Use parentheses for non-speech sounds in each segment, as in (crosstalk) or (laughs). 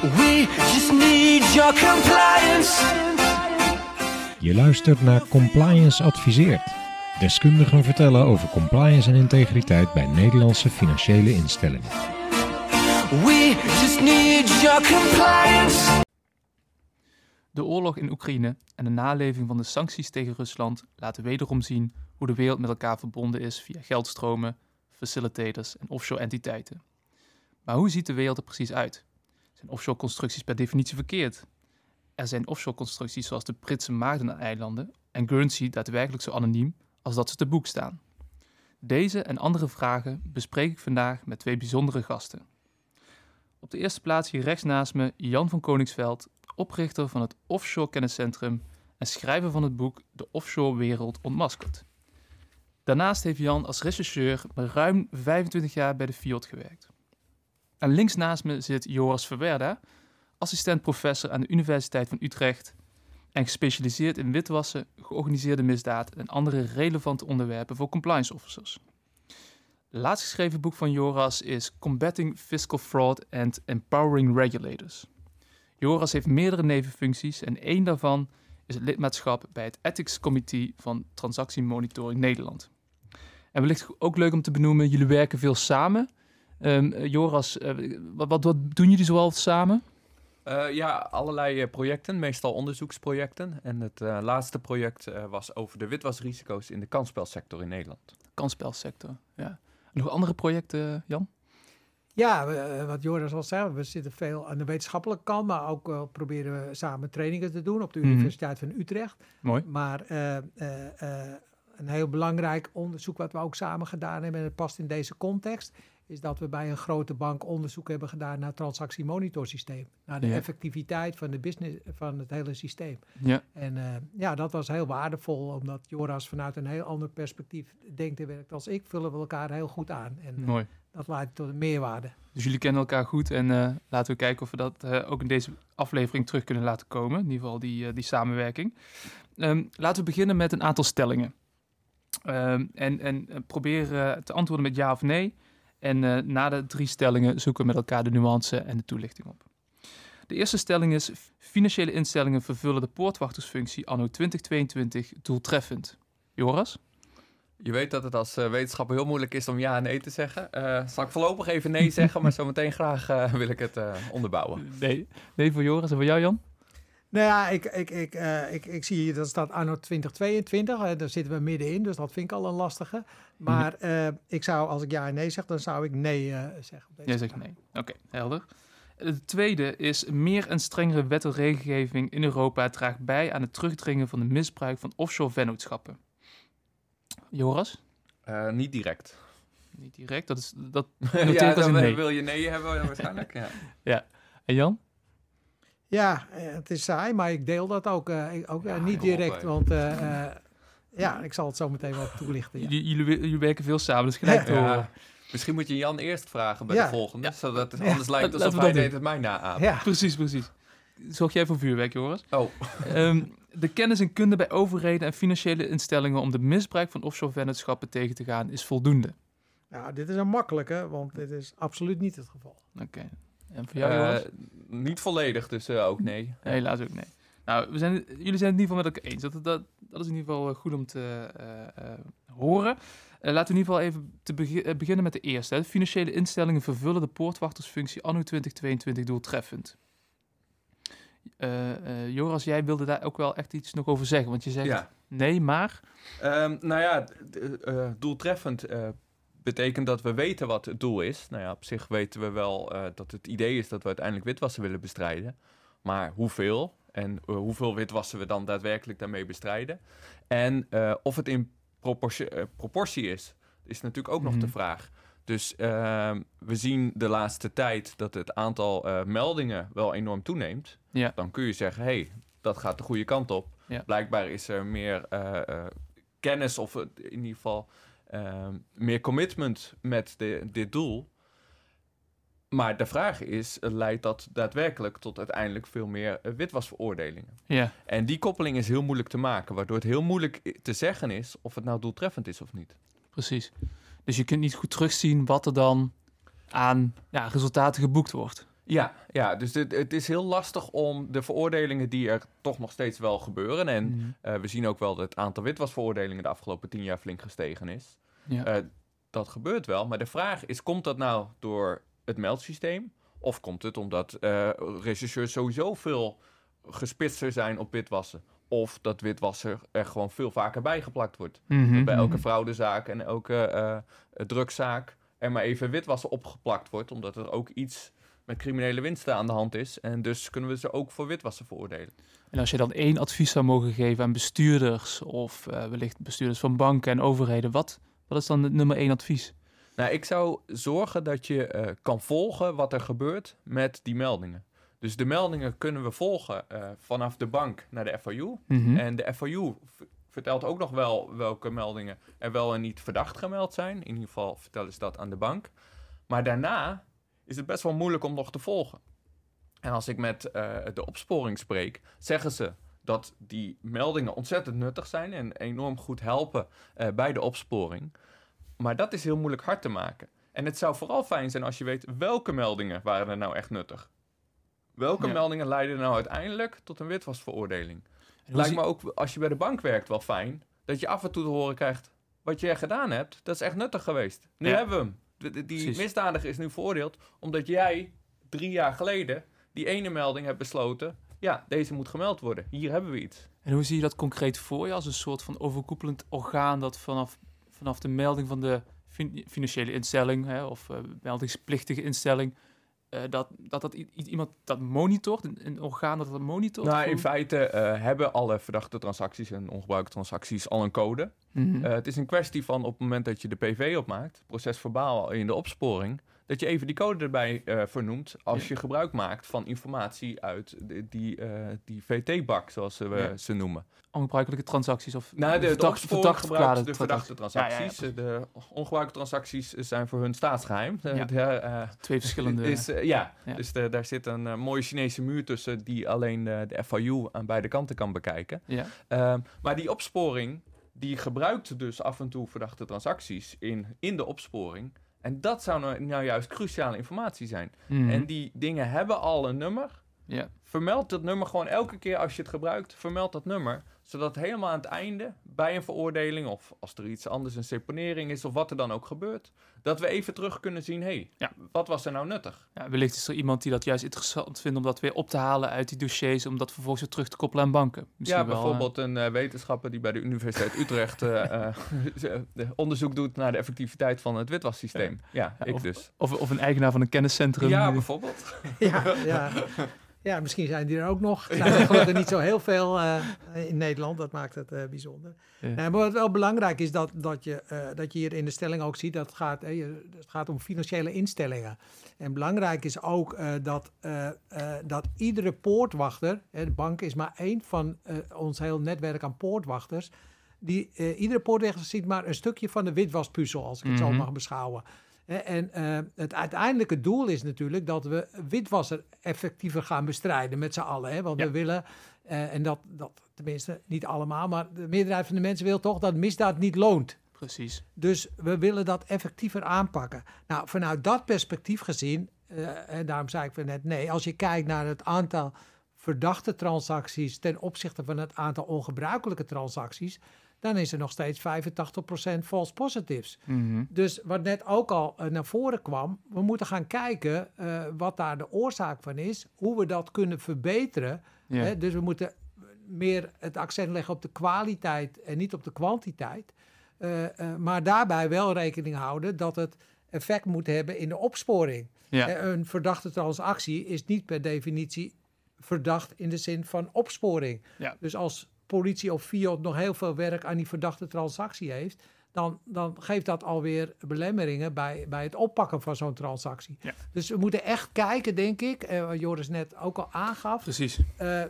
We just need your compliance. Je luistert naar Compliance Adviseert. Deskundigen vertellen over compliance en integriteit bij Nederlandse financiële instellingen. We just need your compliance. De oorlog in Oekraïne en de naleving van de sancties tegen Rusland laten wederom zien hoe de wereld met elkaar verbonden is via geldstromen, facilitators en offshore entiteiten. Maar hoe ziet de wereld er precies uit? Zijn offshore constructies per definitie verkeerd? Er zijn offshore constructies zoals de Britse Maagdeneilanden en Guernsey daadwerkelijk zo anoniem als dat ze te boek staan. Deze en andere vragen bespreek ik vandaag met twee bijzondere gasten. Op de eerste plaats hier rechts naast me Jan van Koningsveld, oprichter van het Offshore Kenniscentrum en schrijver van het boek De Offshore Wereld Ontmaskerd. Daarnaast heeft Jan als rechercheur ruim 25 jaar bij de FIOD gewerkt. En links naast me zit Joris Verwerda, assistent-professor aan de Universiteit van Utrecht en gespecialiseerd in witwassen, georganiseerde misdaad en andere relevante onderwerpen voor compliance officers. Het laatst geschreven boek van Joras is Combating Fiscal Fraud and Empowering Regulators. Joras heeft meerdere nevenfuncties en één daarvan is het lidmaatschap bij het Ethics Committee van Transactiemonitoring Nederland. En wellicht ook leuk om te benoemen, jullie werken veel samen. Um, Joras, uh, wat, wat, wat, doen jullie zoal samen? Uh, ja, allerlei projecten, meestal onderzoeksprojecten. En het laatste project was over de witwasrisico's in de kansspelsector in Nederland. Kansspelsector, ja. Nog andere projecten, Jan? Ja, wat Joris al zei, we zitten veel aan de wetenschappelijke kant, maar ook uh, proberen we samen trainingen te doen op de mm -hmm. Universiteit van Utrecht. Mooi. Maar uh, uh, een heel belangrijk onderzoek wat we ook samen gedaan hebben, en het past in deze context, is dat we bij een grote bank onderzoek hebben gedaan naar het transactiemonitorsysteem. Naar de ja. effectiviteit van, de business, van het hele systeem. Ja. En uh, ja, dat was heel waardevol, omdat Joras vanuit een heel ander perspectief denkt en werkt als ik, vullen we elkaar heel goed aan. En Mooi. dat leidt tot een meerwaarde. Dus jullie kennen elkaar goed en uh, laten we kijken of we dat ook in deze aflevering terug kunnen laten komen. In ieder geval die, die samenwerking. Um, laten we beginnen met een aantal stellingen. Um, en, en proberen te antwoorden met ja of nee. En uh, na de drie stellingen zoeken we met elkaar de nuance en de toelichting op. De eerste stelling is: financiële instellingen vervullen de poortwachtersfunctie anno 2022 doeltreffend. Joras? Je weet dat het als uh, wetenschapper heel moeilijk is om ja en nee te zeggen. Uh, zal ik voorlopig even nee zeggen, maar zometeen graag wil ik het onderbouwen. Nee. nee voor Joras en voor jou, Jan? Nou ja, ik, ik, ik, uh, ik, ik zie hier dat staat anno 2022. Uh, daar zitten we middenin, dus dat vind ik al een lastige. Maar uh, ik zou, als ik ja en nee zeg, dan zou ik nee eh, zeggen. Jij zegt nee. Oké, okay, helder. Het tweede is meer en strengere wet en regelgeving in Europa draagt bij aan het terugdringen van de misbruik van offshore vennootschappen. Joras? niet direct. Niet direct, dat is dat. (laughs) ja, dan nee. wil je nee hebben waarschijnlijk. ja. (laughs) ja. En Jan? Ja, het is saai, maar ik deel dat ook, uh, ook ja, uh, niet direct. Op, want uh, ja, ik zal het zo meteen wel toelichten. Ja. Jullie, jullie werken veel samen, dus gelijk ja. ja. Misschien moet je Jan eerst vragen bij de volgende, zodat het anders lijkt alsof hij deed het mij naaapt. Ja, precies, precies. Zorg jij voor vuurwerk, Joris? Oh. um, de kennis en kunde bij overheden en financiële instellingen om de misbruik van offshore vennootschappen tegen te gaan is voldoende. Nou, dit is een makkelijke, want dit is absoluut niet het geval. Oké. Okay. En voor jou, uh, Niet volledig, dus uh, ook nee. Helaas ook nee. Nou, we zijn, jullie zijn het in ieder geval met elkaar eens. Dat, dat, dat is in ieder geval goed om te uh, horen. laten we in ieder geval even te begi beginnen met de eerste. Hè. Financiële instellingen vervullen de poortwachtersfunctie anno 2022 doeltreffend. Joras, jij wilde daar ook wel echt iets nog over zeggen. Want je zegt ja. nee, maar... Um, nou ja, doeltreffend betekent dat we weten wat het doel is. Nou ja, op zich weten we wel uh, dat het idee is dat we uiteindelijk witwassen willen bestrijden. Maar hoeveel en uh, hoeveel witwassen we dan daadwerkelijk daarmee bestrijden. En uh, of het in proportie, proportie is, is natuurlijk ook mm -hmm. nog de vraag. Dus ehm, we zien de laatste tijd dat het aantal meldingen wel enorm toeneemt. Ja. Dan kun je zeggen, hé, hey, dat gaat de goede kant op. Ja. Blijkbaar is er meer kennis of in ieder geval... Uh, meer commitment met de, dit doel. Maar de vraag is, leidt dat daadwerkelijk tot uiteindelijk veel meer uh, witwasveroordelingen? Ja. En die koppeling is heel moeilijk te maken, waardoor het heel moeilijk te zeggen is of het nou doeltreffend is of niet. Precies. Dus je kunt niet goed terugzien wat er dan aan ja, resultaten geboekt wordt. Ja, ja dus het, het is heel lastig om de veroordelingen die er toch nog steeds wel gebeuren. En Mhm. eh, we zien ook wel dat het aantal witwasveroordelingen de afgelopen tien jaar flink gestegen is. Ja. Eh, dat gebeurt wel, maar de vraag is, komt dat nou door het meldsysteem? Of komt het omdat eh rechercheurs sowieso veel gespitster zijn op witwassen? Of dat witwassen er gewoon veel vaker bijgeplakt wordt? Mhm, Bij elke mhm. fraudezaak en elke eh drugszaak er maar even witwassen opgeplakt wordt, omdat er ook iets met criminele winsten aan de hand is. En dus kunnen we ze ook voor witwassen veroordelen. En als je dan één advies zou mogen geven aan bestuurders of wellicht bestuurders van banken en overheden, wat, wat is dan het nummer één advies? Nou, ik zou zorgen dat je eh, kan volgen wat er gebeurt met die meldingen. Dus de meldingen kunnen we volgen eh, vanaf de bank naar de FIU. Mhm. En de FIU vertelt ook nog wel welke meldingen er wel en niet verdacht gemeld zijn. In ieder geval vertellen ze dat aan de bank. Maar daarna is het best wel moeilijk om nog te volgen. En als ik met eh, de opsporing spreek, zeggen ze dat die meldingen ontzettend nuttig zijn en enorm goed helpen eh, bij de opsporing. Maar dat is heel moeilijk hard te maken. En het zou vooral fijn zijn als je weet welke meldingen waren er nou echt nuttig. Welke Ja. meldingen leiden nou uiteindelijk tot een witwasveroordeling? Lijkt me ook als je bij de bank werkt wel fijn dat je af en toe te horen krijgt wat je gedaan hebt. Dat is echt nuttig geweest. Nu Ja. hebben we hem. De- de- die Precies. misdadiger is nu veroordeeld omdat jij drie jaar geleden die ene melding hebt besloten. Ja, deze moet gemeld worden. Hier hebben we iets. En hoe zie je dat concreet voor je als een soort van overkoepelend orgaan dat vanaf, vanaf de melding van de fin- financiële instelling hè, of eh, meldingsplichtige instelling, eh, dat, dat, dat iemand dat monitort, een, een orgaan dat dat monitort? Nou, in feite eh, hebben alle verdachte transacties en ongebruikte transacties al een code. Mhm. Het is een kwestie van op het moment dat je de PV opmaakt, procesverbaal in de opsporing, dat je even die code erbij eh, vernoemt als je gebruik maakt van informatie uit de- die, eh, die VT-bak, zoals ze, we ze noemen. Ongebruikelijke transacties of Nou, de, de verdacht- de verdachte transacties. Ja, ja, de ongebruikte transacties zijn voor hun staatsgeheim. Ja. de, eh, Twee verschillende. is, ja. Dus de- daar zit een mooie Chinese muur tussen die alleen de FIU aan beide kanten kan bekijken. ja. Ehm, maar die opsporing, die gebruikt dus af en toe verdachte transacties in, in de opsporing. En dat zou nou, nou juist cruciale informatie zijn. Mhm. En die dingen hebben al een nummer. ja. Vermeld dat nummer gewoon elke keer als je het gebruikt. Vermeld dat nummer. Zodat helemaal aan het einde, bij een veroordeling... of als er iets anders, een seponering is... of wat er dan ook gebeurt... dat we even terug kunnen zien... hé, hey, Ja. wat was er nou nuttig? Ja, wellicht is er iemand die dat juist interessant vindt om dat weer op te halen uit die dossiers, om dat vervolgens weer terug te koppelen aan banken. Misschien ja, wel, eh, bijvoorbeeld een eh, wetenschapper die bij de Universiteit Utrecht eh, (laughs) de onderzoek doet naar de effectiviteit van het witwassysteem. Ja, Ja, ik of- dus. of, of een eigenaar van een kenniscentrum. Ja, bijvoorbeeld. (laughs) Ja, ja. Ja, misschien zijn die er ook nog. (laughs) Er zijn er gelukkig niet zo heel veel eh, in Nederland. Dat maakt het eh, bijzonder. Ja. Nee, maar wat wel belangrijk is, dat, dat, je, eh, dat je hier in de stelling ook ziet... dat het gaat, je- het gaat om financiële instellingen. En belangrijk is ook dat, dat iedere poortwachter... de bank is maar één van ons heel netwerk aan poortwachters... Die, iedere poortwachter ziet maar een stukje van de witwaspuzzel... als ik het zo Mhm. mag beschouwen. En eh, het uiteindelijke doel is natuurlijk dat we witwasser effectiever gaan bestrijden met z'n allen. Hè? Want Ja. we willen, eh, en dat, dat tenminste niet allemaal, maar de meerderheid van de mensen wil toch dat misdaad niet loont. Precies. Dus we willen dat effectiever aanpakken. Nou, vanuit dat perspectief gezien, eh, en daarom zei ik van net nee, als je kijkt naar het aantal verdachte transacties ten opzichte van het aantal ongebruikelijke transacties, dan is er nog steeds 85% false positives. Mhm. Dus wat net ook al eh, naar voren kwam, we moeten gaan kijken eh, wat daar de oorzaak van is, hoe we dat kunnen verbeteren. Hè? Dus we moeten meer het accent leggen op de kwaliteit en niet op de kwantiteit. Eh, maar daarbij wel rekening houden dat het effect moet hebben in de opsporing. Een verdachte transactie is niet per definitie verdacht in de zin van opsporing. Ja. Dus als politie of FIOD nog heel veel werk aan die verdachte transactie heeft, dan, dan geeft dat alweer belemmeringen bij, bij het oppakken van zo'n transactie. Ja. Dus we moeten echt kijken, denk ik, eh, wat Joris net ook al aangaf. Precies. Eh, eh,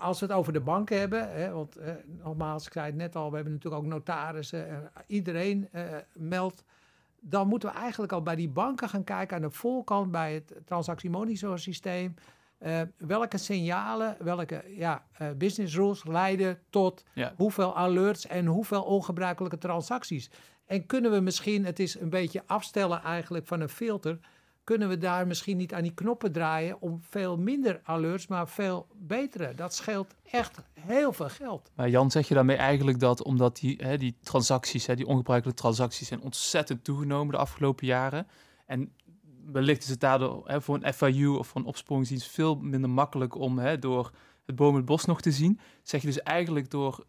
als we het over de banken hebben, hè, want eh, nogmaals, ik zei het net al, we hebben natuurlijk ook notarissen, iedereen eh, meldt. Dan moeten we eigenlijk al bij die banken gaan kijken aan de voorkant bij het transactiemonitorsysteem. Eh, welke signalen, welke ja, eh, business rules leiden tot Ja. hoeveel alerts en hoeveel ongebruikelijke transacties. En kunnen we misschien, het is een beetje afstellen eigenlijk van een filter, kunnen we daar misschien niet aan die knoppen draaien om veel minder alerts, maar veel betere. Dat scheelt echt heel veel geld. Maar Jan, zeg je daarmee eigenlijk dat omdat die, hè, die transacties, hè, die ongebruikelijke transacties, zijn ontzettend toegenomen de afgelopen jaren. En wellicht is het daardoor hè, voor een FIU of voor een opsporingsdienst veel minder makkelijk om hè, door het boom het bos nog te zien. Zeg je dus eigenlijk door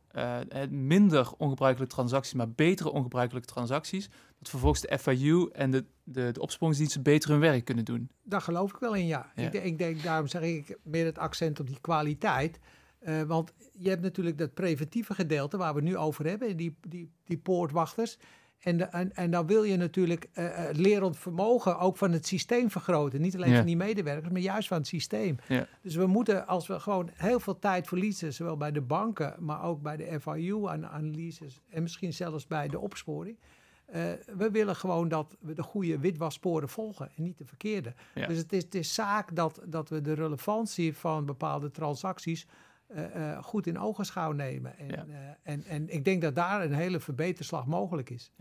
het minder ongebruikelijke transacties, maar betere ongebruikelijke transacties, dat vervolgens de FIU en de, de, de opsporingsdiensten beter hun werk kunnen doen. Daar geloof ik wel in, ja. Ja. Ik, denk- ik denk, daarom zeg ik meer het accent op die kwaliteit. Eh, want je hebt natuurlijk dat preventieve gedeelte waar we nu over hebben, die, die, die poortwachters. En, en, en dan wil je natuurlijk eh, eh, het lerend vermogen ook van het systeem vergroten. Niet alleen Ja. van die medewerkers, maar juist van het systeem. Ja. Dus we moeten, als we gewoon heel veel tijd verliezen, zowel bij de banken, maar ook bij de FIU aan analyses en misschien zelfs bij de opsporing. eh, we willen gewoon dat we de goede witwassporen volgen en niet de verkeerde. Ja. Dus het is, het is zaak dat, dat we de relevantie van bepaalde transacties eh, eh, goed in ogenschouw nemen. En, Ja. eh, en, en ik denk dat daar een hele verbeterslag mogelijk is.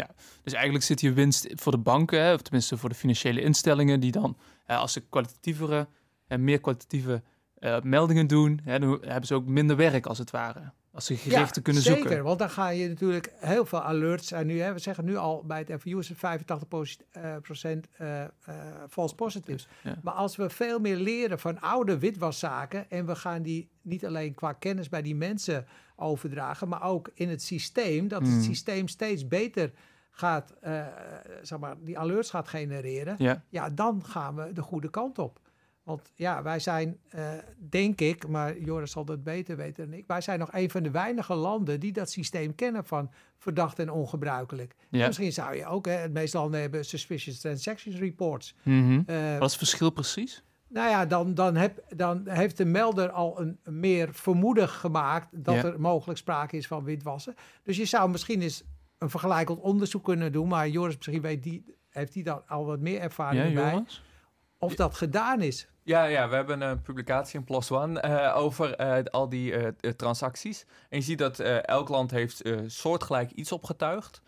Dus eigenlijk zit hier winst voor de banken, hè, of tenminste voor de financiële instellingen, die dan, als ze kwalitatievere en meer kwalitatieve meldingen doen, hè, dan hebben ze ook minder werk als het ware. Als ze gerichter kunnen zeker, zoeken. want dan ga je natuurlijk heel veel alerts. En nu, hè, we zeggen nu al bij het is het 85 posi- eh, procent eh, eh, false positives. Ja. Maar als we veel meer leren van oude witwaszaken en we gaan die niet alleen qua kennis bij die mensen overdragen, maar ook in het systeem, dat Mm. het systeem steeds beter gaat, zeg maar, die alerts gaat genereren, Ja, ja, dan gaan we de goede kant op. Want ja, wij zijn, eh, denk ik, maar Joris zal dat beter weten dan ik, wij zijn nog een van de weinige landen die dat systeem kennen van verdacht en ongebruikelijk. ja. Misschien zou je ook, hè, het meeste landen hebben suspicious transactions reports. Mhm. Eh, Wat is het verschil precies? nou ja, dan, dan, heb, dan heeft de melder al een meer vermoeden gemaakt dat Ja. er mogelijk sprake is van witwassen. Dus je zou misschien eens een vergelijkend onderzoek kunnen doen, maar Joris misschien weet die, heeft hij daar al wat meer ervaring Ja, bij, of dat gedaan is. Ja, ja, we hebben een publicatie in PLOS ONE eh, over eh, al die eh, transacties. En je ziet dat elk land heeft soortgelijk iets opgetuigd.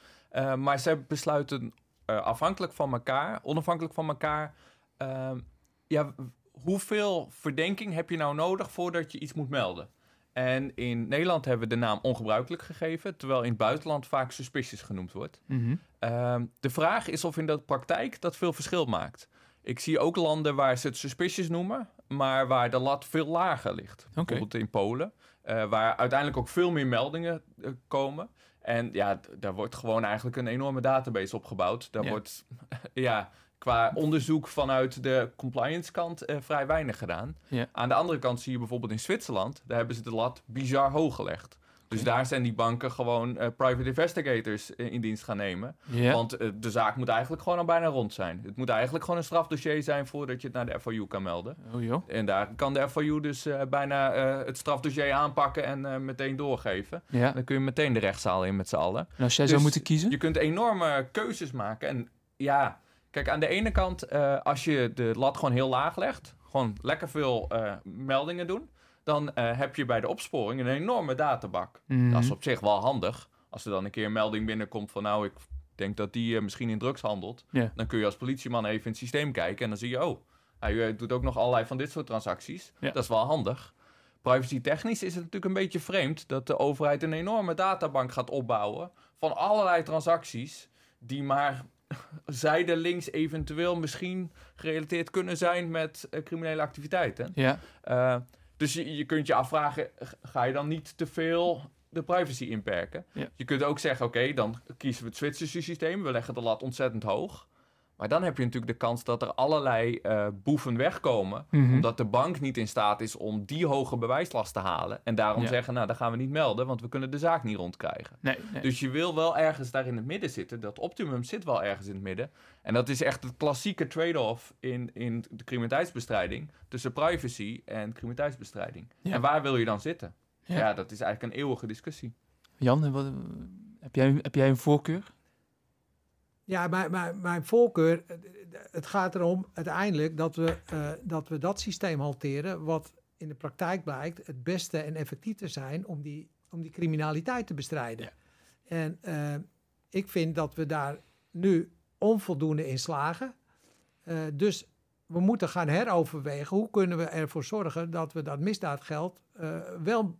Maar ze besluiten afhankelijk van elkaar, onafhankelijk van elkaar... ehm, ja, hoeveel verdenking heb je nou nodig voordat je iets moet melden? En in Nederland hebben we de naam ongebruikelijk gegeven... terwijl in het buitenland vaak suspicious genoemd wordt. Mhm. Ehm, de vraag is of in de praktijk dat veel verschil maakt. Ik zie ook landen waar ze het suspicious noemen, maar waar de lat veel lager ligt. Bijvoorbeeld in Polen, eh, waar uiteindelijk ook veel meer meldingen eh, komen. En ja, daar wordt gewoon eigenlijk een enorme database opgebouwd. Daar Ja. wordt (laughs) ja, qua onderzoek vanuit de compliance kant eh, vrij weinig gedaan. Ja. Aan de andere kant zie je bijvoorbeeld in Zwitserland, daar hebben ze de lat bizar hoog gelegd. Dus daar zijn die banken gewoon eh, private investigators eh, in dienst gaan nemen. Want eh, de zaak moet eigenlijk gewoon al bijna rond zijn. Het moet eigenlijk gewoon een strafdossier zijn voordat je het naar de FIU kan melden. Oh joh. En daar kan de FIU dus bijna het strafdossier aanpakken en meteen doorgeven. Dan kun je meteen de rechtszaal in met z'n allen. En als jij Dus zou moeten kiezen? Je kunt enorme keuzes maken. En ja, kijk, aan de ene kant, als je de lat gewoon heel laag legt, gewoon lekker veel meldingen doen, dan eh, heb je bij de opsporing een enorme databak. Mhm. Dat is op zich wel handig. Als er dan een keer een melding binnenkomt van nou, ik denk dat die eh, misschien in drugs handelt. Dan kun je als politieman even in het systeem kijken en dan zie je, oh, hij eh, doet ook nog allerlei van dit soort transacties. Dat is wel handig. Privacy technisch is het natuurlijk een beetje vreemd dat de overheid een enorme databank gaat opbouwen van allerlei transacties die maar (laughs) zijdelings eventueel misschien gerelateerd kunnen zijn met criminele activiteiten. Ja. Dus je, je kunt je afvragen, ga je dan niet te veel de privacy inperken? Ja. Je kunt ook zeggen, oké, dan kiezen we het Zwitserse systeem. We leggen de lat ontzettend hoog. Maar dan heb je natuurlijk de kans dat er allerlei eh, boeven wegkomen. Mhm. Omdat de bank niet in staat is om die hoge bewijslast te halen. En daarom Ja. zeggen, nou, dat gaan we niet melden, want we kunnen de zaak niet rondkrijgen. Nee, nee. Dus je wil wel ergens daar in het midden zitten. Dat optimum zit wel ergens in het midden. En dat is echt het klassieke trade-off in, in de criminaliteitsbestrijding. Tussen privacy en criminaliteitsbestrijding. Ja. En waar wil je dan zitten? Ja. Ja. dat is eigenlijk een eeuwige discussie. Jan, wat, heb, jij, heb jij een voorkeur? Ja, mijn, mijn, mijn voorkeur, eh, het gaat erom uiteindelijk dat we, eh, dat we dat systeem hanteren wat in de praktijk blijkt het beste en effectief te zijn om die, om die criminaliteit te bestrijden. Ja. En eh, ik vind dat we daar nu onvoldoende in slagen. Dus we moeten gaan heroverwegen hoe kunnen we ervoor zorgen dat we dat misdaadgeld wel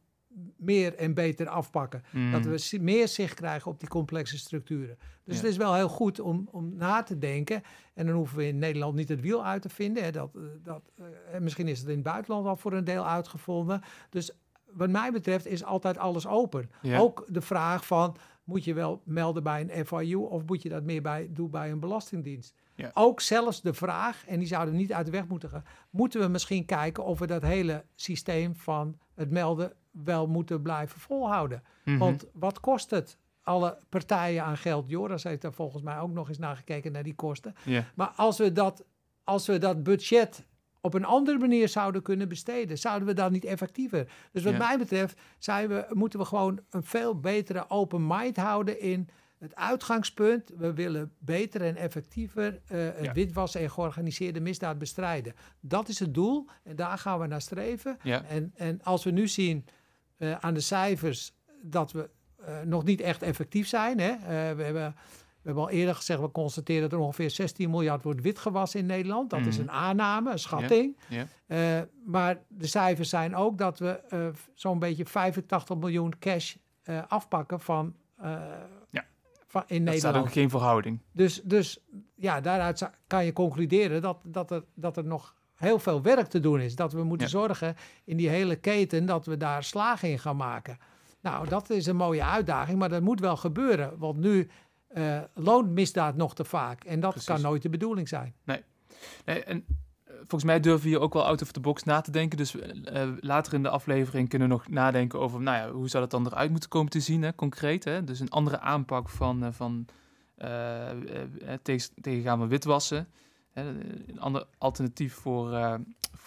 meer en beter afpakken. Mm. Dat we meer zicht krijgen op die complexe structuren. Dus Ja. het is wel heel goed om, om na te denken. En dan hoeven we in Nederland niet het wiel uit te vinden. Hè. Dat, eh, dat, eh, en misschien is het in het buitenland al voor een deel uitgevonden. Dus wat mij betreft is altijd alles open. Ja. Ook de vraag van, moet je wel melden bij een FIU of moet je dat meer bij, doen bij een belastingdienst? Ja. Ook zelfs de vraag, en die zouden niet uit de weg moeten gaan, moeten we misschien kijken of we dat hele systeem van het melden wel moeten blijven volhouden. Mhm. Want wat kost het? Alle partijen aan geld. Joris heeft daar volgens mij ook nog eens naar gekeken naar die kosten. Maar als we dat, als we dat budget op een andere manier zouden kunnen besteden, zouden we dan niet effectiever. Dus wat mij betreft zijn we, moeten we gewoon een veel betere open mind houden in het uitgangspunt. We willen beter en effectiever eh, het Ja. witwassen en georganiseerde misdaad bestrijden. Dat is het doel en daar gaan we naar streven. Ja. En, en als we nu zien eh, aan de cijfers dat we eh, nog niet echt effectief zijn. Hè? Eh, we, hebben, we hebben al eerder gezegd, we constateren dat er ongeveer 16 miljard wordt witgewassen in Nederland. Dat is Mhm. een aanname, een schatting. Maar de cijfers zijn ook dat we zo'n beetje 85 miljoen cash afpakken van, Ja. van in Dat staat Nederland. ook geen verhouding. Dus, dus ja, daaruit kan je concluderen dat, dat, er, dat er nog heel veel werk te doen is. Dat we moeten Ja. zorgen in die hele keten dat we daar slagen in gaan maken. Nou, dat is een mooie uitdaging, maar dat moet wel gebeuren. Want nu eh, loont misdaad nog te vaak. En dat Precies. kan nooit de bedoeling zijn. Nee, en eh, volgens mij durven we hier ook wel out of the box na te denken. Dus eh, later in de aflevering kunnen we nog nadenken over, nou ja, hoe zou dat dan eruit moeten komen te zien, hè, concreet. Hè? Dus een andere aanpak van, eh, van eh, tegen, tegengaan van witwassen. Een ander alternatief voor, eh,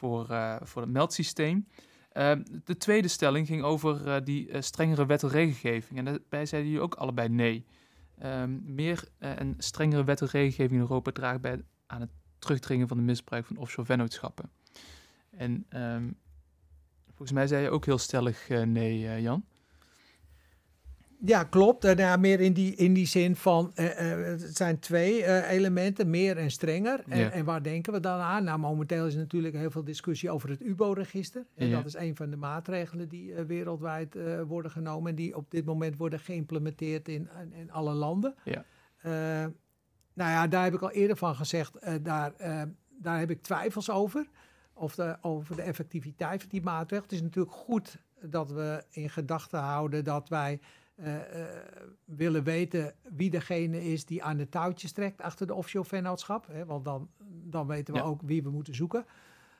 voor, eh, voor het meldsysteem. Eh, de tweede stelling ging over eh, die strengere wet en regelgeving. En daarbij zeiden jullie ook allebei nee. Ehm, meer en strengere wet en regelgeving in Europa draagt bij aan het terugdringen van de misbruik van offshore vennootschappen. En ehm, volgens mij zei je ook heel stellig nee, Jan. Ja, klopt. En ja, meer in die, in die zin van, eh, eh, het zijn twee eh, elementen, meer en strenger. En, Ja. en waar denken we dan aan? Nou, momenteel is er natuurlijk heel veel discussie over het UBO-register. En Ja. dat is een van de maatregelen die eh, wereldwijd eh, worden genomen en die op dit moment worden geïmplementeerd in, in, in alle landen. Ja. Eh, nou ja, daar heb ik al eerder van gezegd, eh, daar, eh, daar heb ik twijfels over. Of de, over de effectiviteit van die maatregel. Het is natuurlijk goed dat we in gedachten houden dat wij eh, willen weten wie degene is die aan de touwtjes trekt achter de offshore vennootschap. Hè, want dan, dan weten we Ja. ook wie we moeten zoeken.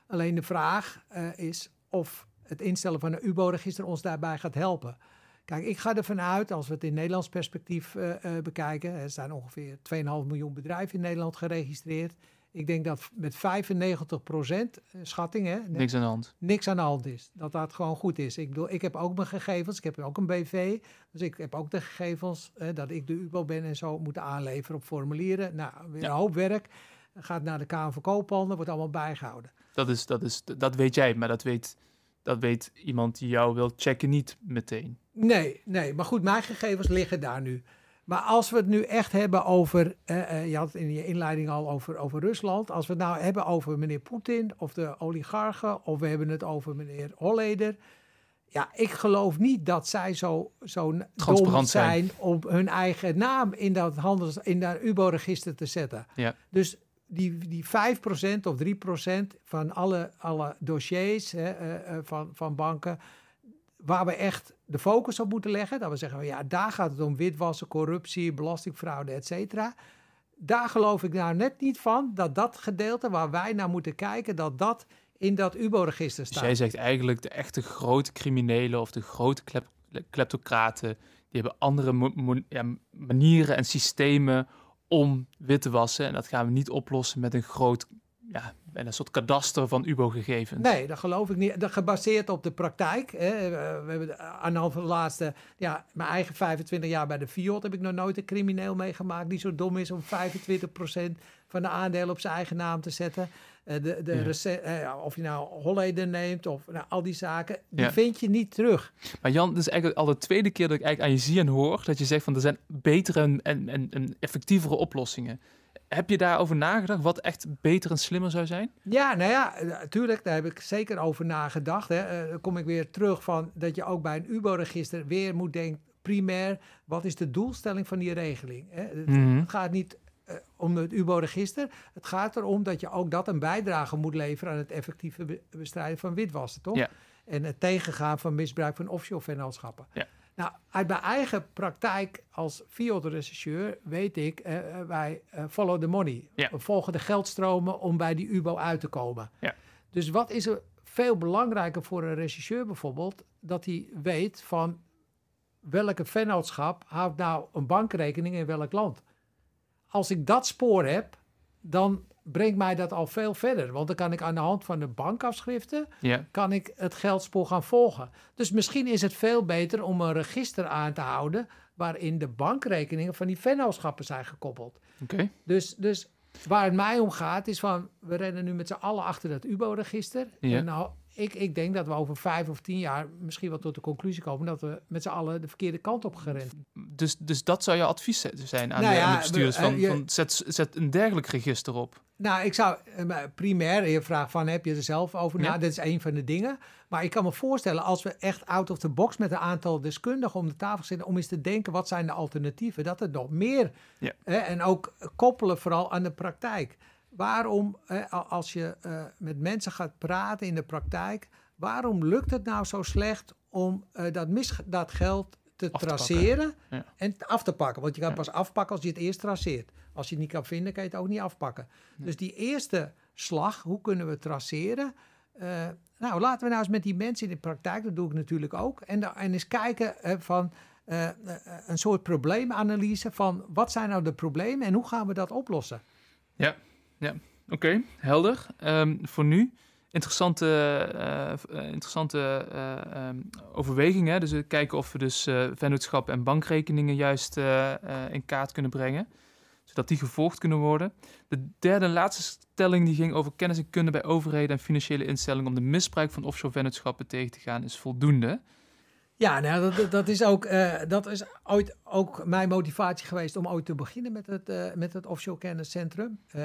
Alleen de vraag eh, is of het instellen van een UBO-register ons daarbij gaat helpen. Kijk, ik ga ervan uit, als we het in Nederlands perspectief bekijken, er zijn ongeveer 2,5 miljoen bedrijven in Nederland geregistreerd. Ik denk dat met 95 procent, schatting hè, Niks aan de hand. niks aan de hand is. Dat dat gewoon goed is. Ik bedoel, ik heb ook mijn gegevens. Ik heb ook een BV. Dus ik heb ook de gegevens eh, dat ik de UBO ben en zo moeten aanleveren op formulieren. Nou, weer Ja. een hoop werk. Gaat naar de Kamer van Koophandel, wordt allemaal bijgehouden. Dat, is, dat, is, dat weet jij, maar dat weet, dat weet iemand die jou wil checken niet meteen. Nee, nee. Maar goed, mijn gegevens liggen daar nu. Maar als we het nu echt hebben over, eh, eh, je had het in je inleiding al over, over Rusland. Als we het nou hebben over meneer Poetin of de oligarchen, of we hebben het over meneer Holleder. Ja, ik geloof niet dat zij zo, zo dom zijn, om hun eigen naam in dat, handels, in dat UBO-register te zetten. Ja. Dus die, die 5% of 3% van alle, alle dossiers hè, eh, van, van banken, waar we echt de focus op moeten leggen, dat we zeggen, ja, daar gaat het om witwassen, corruptie, belastingfraude, et cetera. Daar geloof ik nou net niet van dat dat gedeelte waar wij naar moeten kijken, dat dat in dat UBO-register Dus staat. jij zegt eigenlijk de echte grote criminelen of de grote klep, kleptocraten, die hebben andere ja, manieren en systemen om wit te wassen. En dat gaan we niet oplossen met een groot, ja, bijna een soort kadaster van UBO-gegevens. Nee, dat geloof ik niet. Dat gebaseerd op de praktijk. Hè. Eh, We hebben hand van de laatste, ja, mijn eigen 25 jaar bij de Fiat heb ik nog nooit een crimineel meegemaakt die zo dom is om 25% van de aandelen op zijn eigen naam te zetten. Eh, de, de Ja. rece- eh, of je nou Holleder neemt of nou, al die zaken, die Ja. vind je niet terug. Maar Jan, dit is eigenlijk al de tweede keer dat ik eigenlijk aan je zie en hoor dat je zegt van er zijn betere en, en, en, en effectievere oplossingen. Heb je daarover nagedacht wat echt beter en slimmer zou zijn? Ja, nou ja, natuurlijk, daar heb ik zeker over nagedacht. Hè. Eh, dan kom ik weer terug van dat je ook bij een UBO-register weer moet denken, primair, wat is de doelstelling van die regeling? Hè? Het, Mhm. gaat niet eh, om het UBO-register, het gaat erom dat je ook dat een bijdrage moet leveren aan het effectieve be- bestrijden van witwassen, toch? Ja. En het tegengaan van misbruik van offshore-vennootschappen. Ja. Nou, uit mijn eigen praktijk als FIOD-rechercheur weet ik, eh, eh, wij eh, follow the money. We volgen de geldstromen om bij die UBO uit te komen. Ja. Dus wat is er veel belangrijker voor een rechercheur bijvoorbeeld, dat hij weet van welke vennootschap houdt nou een bankrekening in welk land. Als ik dat spoor heb, dan brengt mij dat al veel verder. Want dan kan ik aan de hand van de bankafschriften Ja. kan ik het geldspoor gaan volgen. Dus misschien is het veel beter om een register aan te houden waarin de bankrekeningen van die vennootschappen zijn gekoppeld. Oké. Dus, dus waar het mij om gaat is van, we rennen nu met z'n allen achter dat UBO-register. Ja. En nou, ik, ik denk dat we over vijf of tien jaar misschien wel tot de conclusie komen dat we met z'n allen de verkeerde kant op gerend. Dus, dus dat zou je advies zijn aan, Nou de, aan ja, de bestuurders we- van, eh, je- van zet, zet een dergelijk register op. Nou, ik zou eh, primair, je vraagt van heb je er zelf over na? Ja. Dit is een van de dingen. Maar ik kan me voorstellen, als we echt out of the box met een aantal deskundigen om de tafel zitten, om eens te denken wat zijn de alternatieven, dat er nog meer Ja. hè, en ook koppelen vooral aan de praktijk. Waarom, als je eh, met mensen gaat praten in de praktijk, waarom lukt het nou zo slecht om eh, dat, mis, dat geld te traceren Ja. en af te pakken? Want je kan Ja. pas afpakken als je het eerst traceert. Als je het niet kan vinden, kan je het ook niet afpakken. Dus die eerste slag, hoe kunnen we traceren? Eh, nou, laten we nou eens met die mensen in de praktijk, dat doe ik natuurlijk ook, en, en eens kijken van een soort probleemanalyse van wat zijn nou de problemen en hoe gaan we dat oplossen? Oké, helder. Ehm, voor nu, interessante, eh, eh, interessante eh, ehm, overwegingen. Dus we kijken of we dus eh vennootschap en bankrekeningen juist in kaart kunnen brengen. Zodat die gevolgd kunnen worden. De derde en laatste stelling die ging over kennis en kunde bij overheden en financiële instellingen om de misbruik van offshore vennootschappen tegen te gaan is voldoende. Ja, nou, dat, dat, is ook, eh, dat is ooit ook mijn motivatie geweest om ooit te beginnen met het, eh, met het Offshore Kenniscentrum. Eh,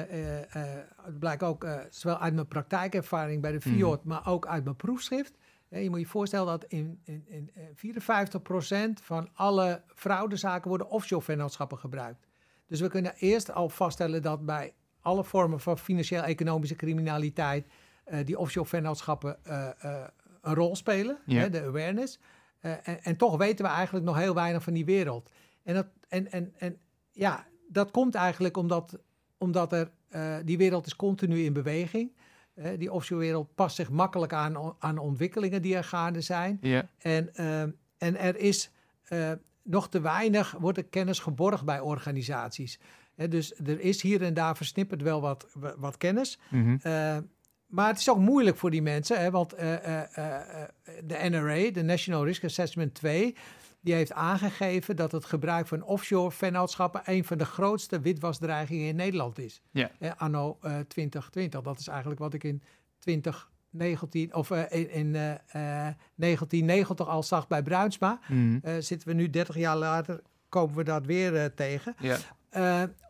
het blijkt ook zowel uit mijn praktijkervaring bij de FIOD, maar ook uit mijn proefschrift. Je moet je voorstellen dat in, in, in eh, 54% van alle fraudezaken worden offshore vennootschappen gebruikt. Dus we kunnen eerst al vaststellen dat bij alle vormen van financieel-economische criminaliteit die offshore vennootschappen een rol spelen, hè, de awareness. Eh, en, en toch weten we eigenlijk nog heel weinig van die wereld. En, dat, en, en, en ja, dat komt eigenlijk omdat, omdat er, eh, die wereld is continu in beweging. Eh, die offshore wereld past zich makkelijk aan, aan ontwikkelingen die er gaande zijn. Ja, En, en er is nog te weinig, wordt er kennis geborgd bij organisaties. Dus er is hier en daar versnipperd wel wat, wat kennis. Eh, maar het is ook moeilijk voor die mensen, hè, want eh, eh, eh, de NRA, de National Risk Assessment 2, die heeft aangegeven dat het gebruik van offshore vennootschappen een van de grootste witwasdreigingen in Nederland is. Ja. Eh, anno eh, 2020. Dat is eigenlijk wat ik in 2019 of in, in eh, 1990 al zag bij Bruinsma. Eh, zitten we nu 30 jaar later, komen we dat weer tegen. ja.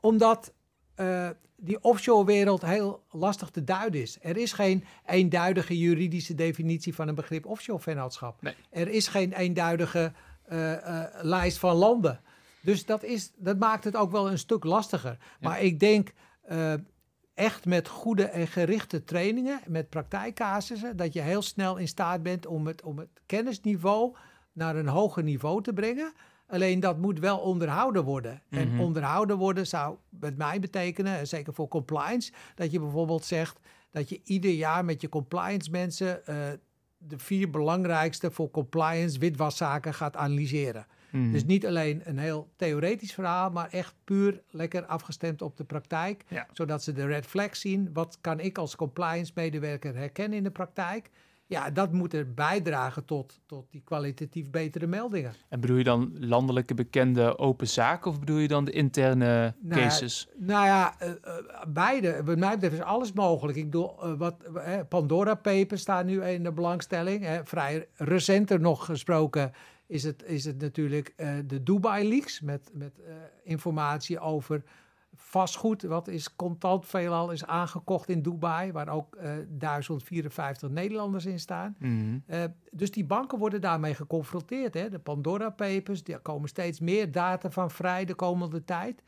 Omdat eh, die offshore wereld heel lastig te duiden is. Er is geen eenduidige juridische definitie van een begrip offshore vennootschap. Nee. Er is geen eenduidige eh, eh, lijst van landen. Dus dat, is, dat maakt het ook wel een stuk lastiger. Maar ik denk echt met goede en gerichte trainingen, met praktijkcasussen, dat je heel snel in staat bent om het, om het kennisniveau naar een hoger niveau te brengen. Alleen dat moet wel onderhouden worden. En Mhm. onderhouden worden zou met mij betekenen, en zeker voor compliance, dat je bijvoorbeeld zegt dat je ieder jaar met je compliance mensen eh, de vier belangrijkste voor compliance witwaszaken gaat analyseren. Mhm. Dus niet alleen een heel theoretisch verhaal, maar echt puur lekker afgestemd op de praktijk. Ja. Zodat ze de red flags zien. Wat kan ik als compliance medewerker herkennen in de praktijk? Ja, dat moet er bijdragen tot, tot die kwalitatief betere meldingen. En bedoel je dan landelijke bekende open zaken of bedoel je dan de interne Nou cases? Nou ja, eh, eh, beide. Wat mij betreft is alles mogelijk. Ik bedoel, eh, wat, Pandora Papers staan nu in de belangstelling. hè. vrij recenter nog gesproken is het, is het natuurlijk de Dubai Leaks met, met informatie over vastgoed, wat is contant veelal is aangekocht in Dubai, waar ook eh 1054 Nederlanders in staan. Mhm. Eh, dus die banken worden daarmee geconfronteerd. Hè? De Pandora Papers, daar komen steeds meer data van vrij de komende tijd.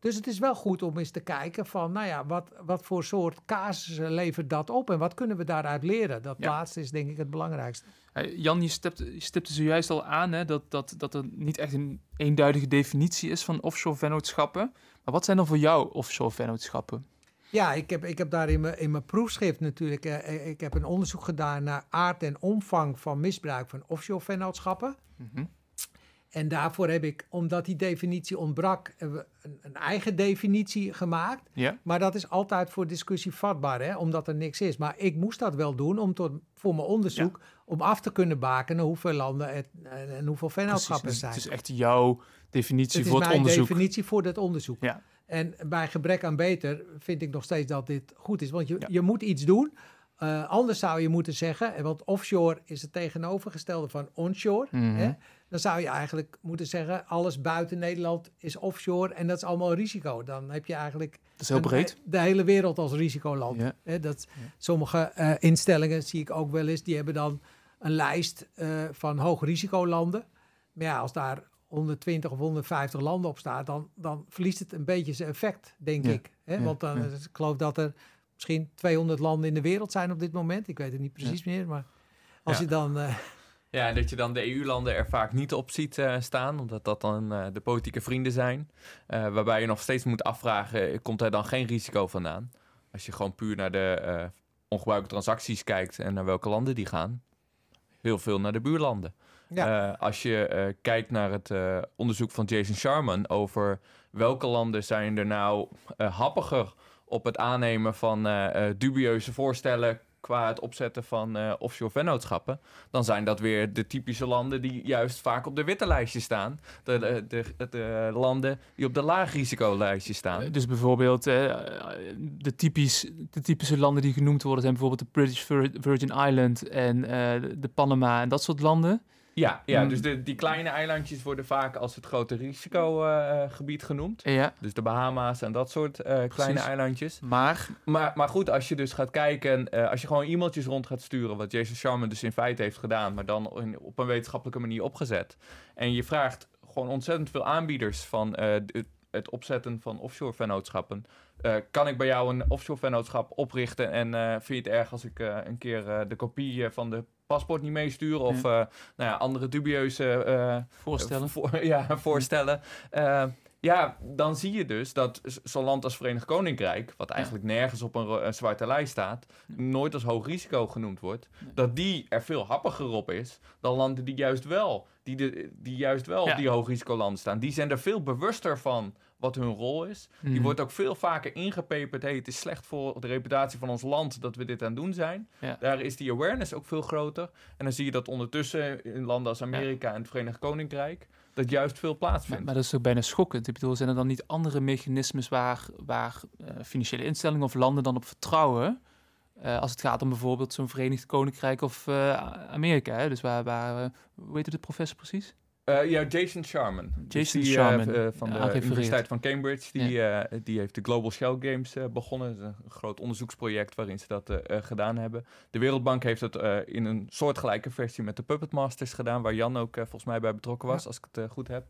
Dus het is wel goed om eens te kijken van, nou ja, wat, wat voor soort casussen levert dat op en wat kunnen we daaruit leren? Dat Ja. laatste is denk ik het belangrijkste. Hey, Jan, je stipte, je stipte zojuist al aan hè, dat, dat, dat er niet echt een eenduidige definitie is van offshore vennootschappen. Maar wat zijn dan voor jou offshore vennootschappen? Ja, ik heb, ik heb daar in mijn, in mijn proefschrift natuurlijk, eh, eh, ik heb een onderzoek gedaan naar aard en omvang van misbruik van offshore vennootschappen. Mhm. En daarvoor heb ik, omdat die definitie ontbrak, een, een eigen definitie gemaakt. Maar dat is altijd voor discussie vatbaar, hè? omdat er niks is. Maar ik moest dat wel doen om tot, voor mijn onderzoek om af te kunnen bakenen hoeveel landen het, en, hoeveel Precies, vennootschappen er zijn. het is echt jouw definitie Het voor het onderzoek. definitie voor dat onderzoek. Ja. En bij gebrek aan beter vind ik nog steeds dat dit goed is. Want je, Ja. je moet iets doen. Eh, anders zou je moeten zeggen, en want offshore is het tegenovergestelde van onshore. Mhm. Hè? Dan zou je eigenlijk moeten zeggen, alles buiten Nederland is offshore en dat is allemaal risico. Dan heb je eigenlijk Dat is heel een- breed. de hele wereld als risicoland. Hè, dat, Sommige eh, instellingen zie ik ook wel eens, die hebben dan een lijst eh, van hoogrisicolanden. Maar ja, als daar 120 of 150 landen op staat, dan, dan verliest het een beetje zijn effect, denk Ja. ik. Hè? Ja, Want dan, ja. ik geloof dat er misschien 200 landen in de wereld zijn op dit moment. Ik weet het niet precies meer, maar als Ja. je dan... eh, Ja, en dat je dan de EU-landen er vaak niet op ziet eh, staan, omdat dat dan eh, de politieke vrienden zijn. Eh, waarbij je nog steeds moet afvragen, komt er dan geen risico vandaan? Als je gewoon puur naar de eh ongebruikte transacties kijkt en naar welke landen die gaan. Heel veel naar de buurlanden. Ja, Eh, als je eh, kijkt naar het eh, onderzoek van Jason Sharman over welke landen zijn er nou eh, happiger op het aannemen van dubieuze voorstellen qua het opzetten van eh, offshore vennootschappen, dan zijn dat weer de typische landen die juist vaak op de witte lijstje staan. De, de, de, de landen die op de laag risicolijstje staan. Dus bijvoorbeeld de, typisch, de typische landen die genoemd worden zijn bijvoorbeeld de British Vir- Virgin Island en eh, de Panama en dat soort landen. Ja, ja dus de, die kleine eilandjes worden vaak als het grote risicogebied genoemd. Ja, Dus de Bahama's en dat soort eh, kleine eilandjes. maar Maar, maar goed, als je dus gaat kijken, eh, als je gewoon e-mailtjes rond gaat sturen, wat Jason Sharman dus in feite heeft gedaan, maar dan in- op een wetenschappelijke manier opgezet. En je vraagt gewoon ontzettend veel aanbieders van het opzetten van offshore vennootschappen. Kan ik bij jou een offshore vennootschap oprichten en vind je het erg als ik een keer de kopie van de paspoort niet meestuur of eh, nou ja, andere dubieuze eh, voorstellen. voor, (laughs) ja, voorstellen. Eh, ja, dan zie je dus dat zo'n land als Verenigd Koninkrijk, wat eigenlijk nergens op een, zwarte lijst staat, nooit als hoog risico genoemd wordt, Nee. dat die er veel happiger op is dan landen die juist wel, die, de, die juist wel Ja. op die hoogrisicolanden staan. Die zijn er veel bewuster van wat hun rol is. Die Mhm. wordt ook veel vaker ingepeperd. Hey, het is slecht voor de reputatie van ons land dat we dit aan het doen zijn. Ja. Daar is die awareness ook veel groter. En dan zie je dat ondertussen in landen als Amerika en het Verenigd Koninkrijk dat juist veel Maar, plaatsvindt. maar dat is ook bijna schokkend. Ik bedoel, zijn er dan niet andere mechanismes waar, waar eh, financiële instellingen of landen dan op vertrouwen? Eh, als het gaat om bijvoorbeeld zo'n Verenigd Koninkrijk of eh, Amerika. Hè? Dus waar, waar hoe heet de professor precies? Eh, ja, Jason Sharman. Dus Jason die, eh, Sharman, eh, van de. Universiteit van Cambridge. Die, die heeft de Global Shell Games begonnen. Dat is een groot onderzoeksproject waarin ze dat gedaan hebben. De Wereldbank heeft het in een soortgelijke versie met de Puppet Masters gedaan. Waar Jan ook volgens mij bij betrokken was, als ik het goed heb.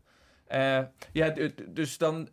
Ja, dus dan...